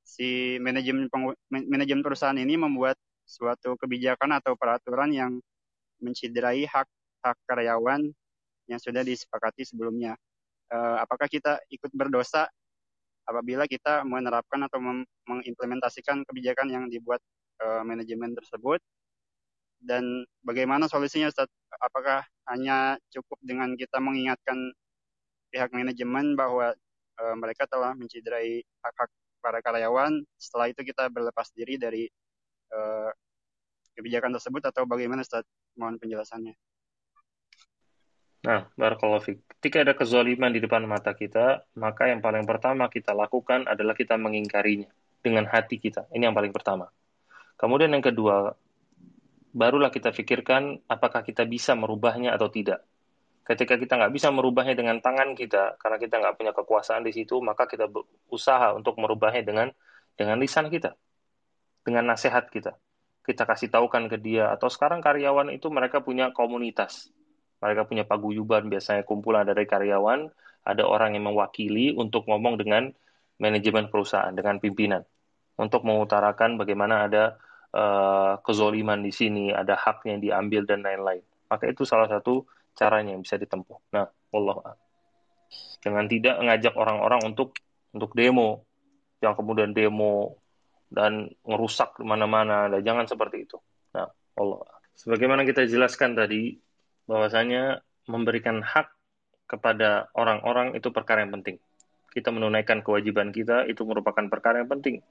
si manajemen manajemen perusahaan ini membuat suatu kebijakan atau peraturan yang menciderai hak hak karyawan yang sudah disepakati sebelumnya. Uh, apakah kita ikut berdosa apabila kita menerapkan atau mengimplementasikan kebijakan yang dibuat uh, manajemen tersebut dan bagaimana solusinya Ustaz? Apakah hanya cukup dengan kita mengingatkan pihak manajemen bahwa e, mereka telah menciderai hak-hak para karyawan, setelah itu kita berlepas diri dari e, kebijakan tersebut atau bagaimana Ustaz? Mohon penjelasannya. Nah, Barakallahu Ketika ada kezaliman di depan mata kita, maka yang paling pertama kita lakukan adalah kita mengingkarinya dengan hati kita. Ini yang paling pertama. Kemudian yang kedua, barulah kita pikirkan apakah kita bisa merubahnya atau tidak. Ketika kita nggak bisa merubahnya dengan tangan kita, karena kita nggak punya kekuasaan di situ, maka kita berusaha untuk merubahnya dengan dengan lisan kita, dengan nasihat kita. Kita kasih tahukan ke dia, atau sekarang karyawan itu mereka punya komunitas. Mereka punya paguyuban, biasanya kumpulan dari karyawan, ada orang yang mewakili untuk ngomong dengan manajemen perusahaan, dengan pimpinan. Untuk mengutarakan bagaimana ada uh, kezoliman di sini, ada hak yang diambil, dan lain-lain. Maka itu salah satu caranya yang bisa ditempuh. Nah, Allah dengan tidak mengajak orang-orang untuk untuk demo, yang kemudian demo dan merusak mana-mana, dan jangan seperti itu. Nah, Allah. Sebagaimana kita jelaskan tadi, bahwasanya memberikan hak kepada orang-orang itu perkara yang penting. Kita menunaikan kewajiban kita itu merupakan perkara yang penting.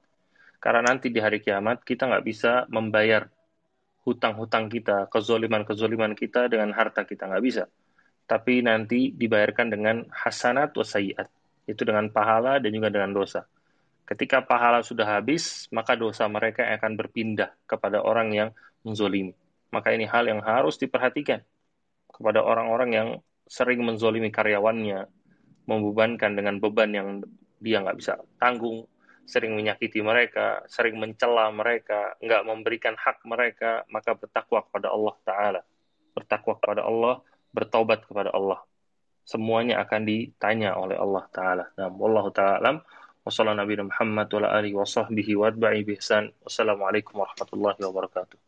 Karena nanti di hari kiamat kita nggak bisa membayar hutang-hutang kita, kezoliman-kezoliman kita dengan harta kita. Nggak bisa. Tapi nanti dibayarkan dengan hasanat wa sayiat. Itu dengan pahala dan juga dengan dosa. Ketika pahala sudah habis, maka dosa mereka akan berpindah kepada orang yang menzolimi. Maka ini hal yang harus diperhatikan kepada orang-orang yang sering menzolimi karyawannya, membebankan dengan beban yang dia nggak bisa tanggung, sering menyakiti mereka, sering mencela mereka, nggak memberikan hak mereka, maka bertakwa kepada Allah Ta'ala. Bertakwa kepada Allah, bertobat kepada Allah. Semuanya akan ditanya oleh Allah Ta'ala. Nah, Allah Ta'ala Wassalamualaikum warahmatullahi wabarakatuh.